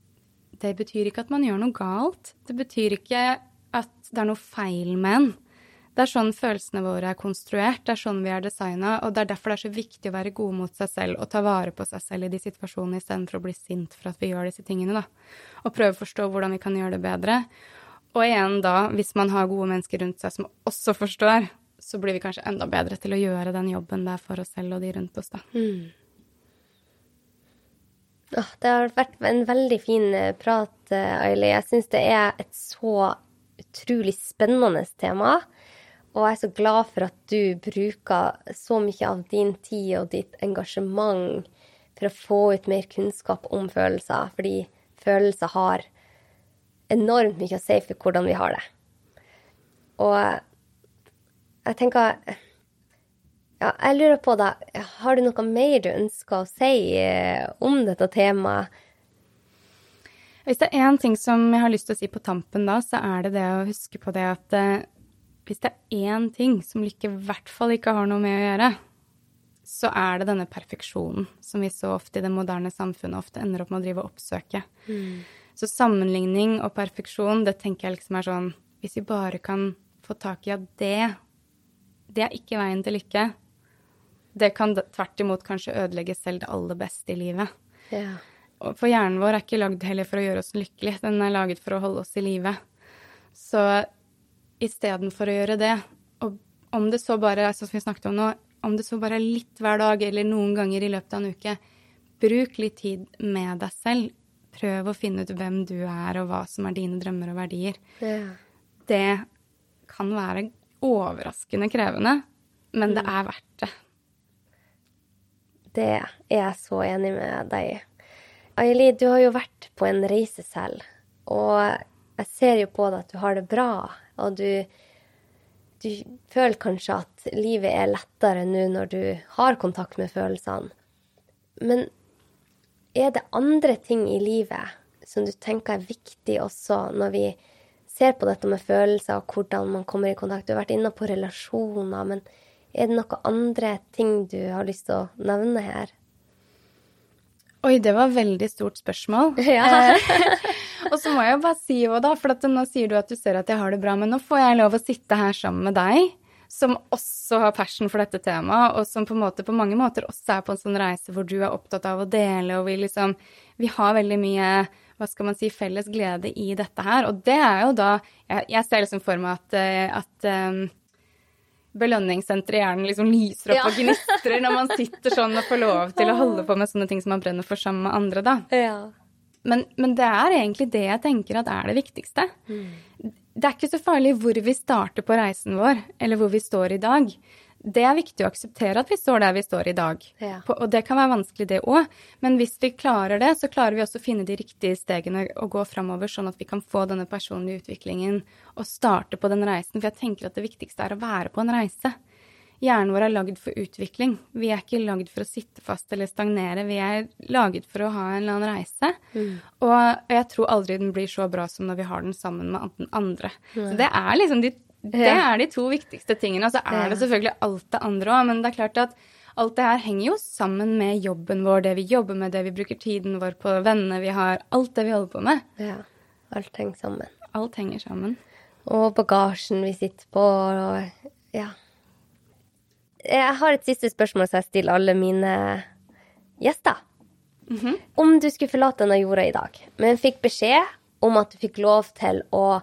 det betyr ikke at man gjør noe galt. Det betyr ikke at det er noe feil med en. Det er sånn følelsene våre er konstruert, det er sånn vi er designa, og det er derfor det er så viktig å være god mot seg selv og ta vare på seg selv i de situasjonene istedenfor å bli sint for at vi gjør disse tingene, da. Og prøve å forstå hvordan vi kan gjøre det bedre. Og igjen da, hvis man har gode mennesker rundt seg som også forstår, så blir vi kanskje enda bedre til å gjøre den jobben der for oss selv og de rundt oss, da. Åh, det har vært en veldig fin eh, prat, eh, Aili. Jeg syns det er et så utrolig spennende tema. Og jeg er så glad for at du bruker så mye av din tid og ditt engasjement for å få ut mer kunnskap om følelser, fordi følelser har enormt mye å si for hvordan vi har det. Og jeg tenker ja, jeg lurer på da, Har du noe mer du ønsker å si eh, om dette temaet? Hvis det er én ting som jeg har lyst til å si på tampen da, så er det det å huske på det at eh, hvis det er én ting som lykke i hvert fall ikke har noe med å gjøre, så er det denne perfeksjonen som vi så ofte i det moderne samfunnet ofte ender opp med å drive og oppsøke. Så sammenligning og perfeksjon, det tenker jeg liksom er sånn Hvis vi bare kan få tak i at det, det er ikke veien til lykke. Det kan tvert imot kanskje ødelegge selv det aller beste i livet. Ja. For hjernen vår er ikke lagd heller for å gjøre oss lykkelige, den er laget for å holde oss i live. Så istedenfor å gjøre det, og om det så bare som vi snakket om nå, om det så bare er litt hver dag eller noen ganger i løpet av en uke, bruk litt tid med deg selv. Prøv å finne ut hvem du er, og hva som er dine drømmer og verdier. Ja. Det kan være overraskende krevende, men det er verdt det. Det er jeg så enig med deg i. Aili, du har jo vært på en reise selv, og jeg ser jo på deg at du har det bra, og du, du føler kanskje at livet er lettere nå når du har kontakt med følelsene. Men er det andre ting i livet som du tenker er viktig også når vi ser på dette med følelser og hvordan man kommer i kontakt? Du har vært inne på relasjoner, men er det noen andre ting du har lyst til å nevne her? Oi, det var veldig stort spørsmål. Ja. og så må jeg jo bare si jo da, for at nå sier du at du ser at jeg har det bra, men nå får jeg lov å sitte her sammen med deg, som også har passion for dette temaet, og som på, måte, på mange måter også er på en sånn reise hvor du er opptatt av å dele, og vi liksom Vi har veldig mye hva skal man si, felles glede i dette her. Og det er jo da Jeg, jeg ser liksom for meg at, eh, at um, belønningssenteret i hjernen liksom lyser opp Ja. og gnistrer når man sitter sånn og får lov til å holde på med sånne ting som man brenner for sammen med andre, da. Ja. Men, men det er egentlig det jeg tenker at er det viktigste. Det er ikke så farlig hvor vi starter på reisen vår, eller hvor vi står i dag. Det er viktig å akseptere at vi står der vi står i dag. Ja. På, og det kan være vanskelig, det òg. Men hvis vi klarer det, så klarer vi også å finne de riktige stegene og gå framover, sånn at vi kan få denne personlige utviklingen og starte på den reisen. For jeg tenker at det viktigste er å være på en reise. Hjernen vår er lagd for utvikling. Vi er ikke lagd for å sitte fast eller stagnere. Vi er laget for å ha en eller annen reise. Og jeg tror aldri den blir så bra som når vi har den sammen med andre. Så det er liksom de, det er de to viktigste tingene. Og så er det selvfølgelig alt det andre òg, men det er klart at alt det her henger jo sammen med jobben vår, det vi jobber med, det vi bruker tiden vår på, vennene vi har, alt det vi holder på med. ja. Alt henger sammen. Alt henger sammen. Og bagasjen vi sitter på, og ja. Jeg har et siste spørsmål som jeg stiller alle mine gjester. Om du skulle forlate denne jorda i dag, men fikk beskjed om at du fikk lov til å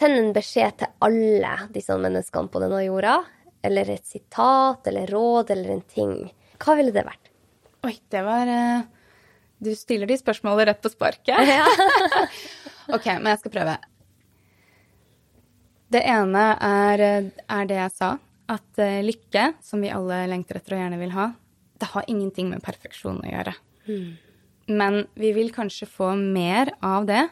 sende en beskjed til alle disse menneskene på denne jorda, eller et sitat eller råd eller en ting, hva ville det vært? Oi, det var eh, Du stiller de spørsmålene rett på sparket. ok, men jeg skal prøve. Det ene er, eh, er det jeg sa, at eh, lykke, som vi alle lengter etter og gjerne vil ha, det har ingenting med perfeksjon å gjøre. Men vi vil kanskje få mer av det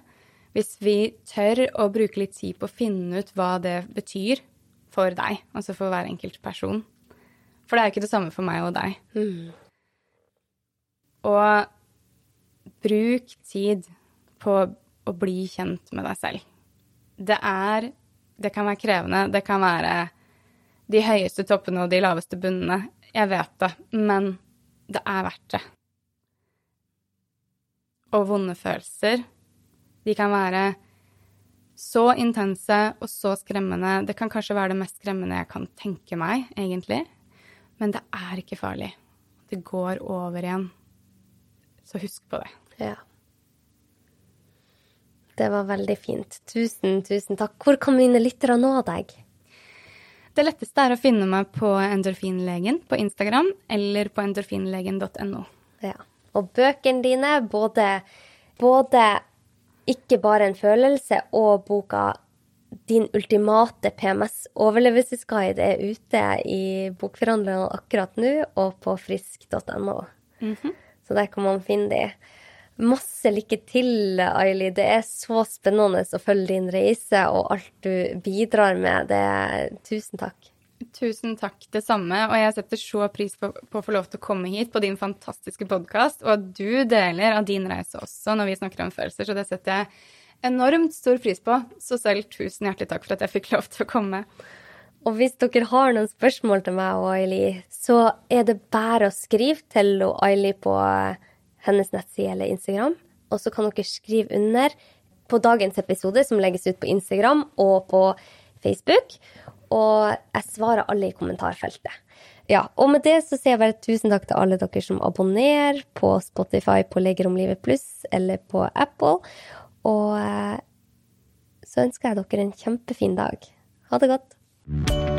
hvis vi tør å bruke litt tid på å finne ut hva det betyr for deg, altså for hver enkelt person. For det er jo ikke det samme for meg og deg. Og bruk tid på å bli kjent med deg selv. Det er Det kan være krevende. Det kan være de høyeste toppene og de laveste bunnene. Jeg vet det. Men det er verdt det. Og vonde følelser, de kan være så intense og så skremmende. Det kan kanskje være det mest skremmende jeg kan tenke meg, egentlig. Men det er ikke farlig. Det går over igjen. Så husk på det. Ja. Det var veldig fint. Tusen, tusen takk. Hvor kan mine lyttere nå deg? Det letteste er å finne meg på Endorfinlegen på Instagram eller på endorfinlegen.no. Ja. Og bøkene dine, både, både ikke bare en følelse og boka Din ultimate PMS-overlevelsesguide er ute i bokforhandlerne akkurat nå og på frisk.no. Så der kan man finne de. Masse lykke til, Aili. Det er så spennende å følge din reise og alt du bidrar med. Det, tusen takk. Tusen takk, det samme. Og jeg setter så pris på, på å få lov til å komme hit på din fantastiske podkast, og at du deler av din reise også når vi snakker om følelser. Så det setter jeg enormt stor pris på. Så selv tusen hjertelig takk for at jeg fikk lov til å komme. Og hvis dere har noen spørsmål til meg og Aili, så er det bare å skrive til Aili på hennes nettside eller Instagram. Og så kan dere skrive under på dagens episode, som legges ut på Instagram og på Facebook. Og jeg svarer alle i kommentarfeltet. Ja, Og med det så sier jeg bare tusen takk til alle dere som abonnerer på Spotify på Legeromlivet pluss eller på Apple. Og eh, så ønsker jeg dere en kjempefin dag. Ha det godt.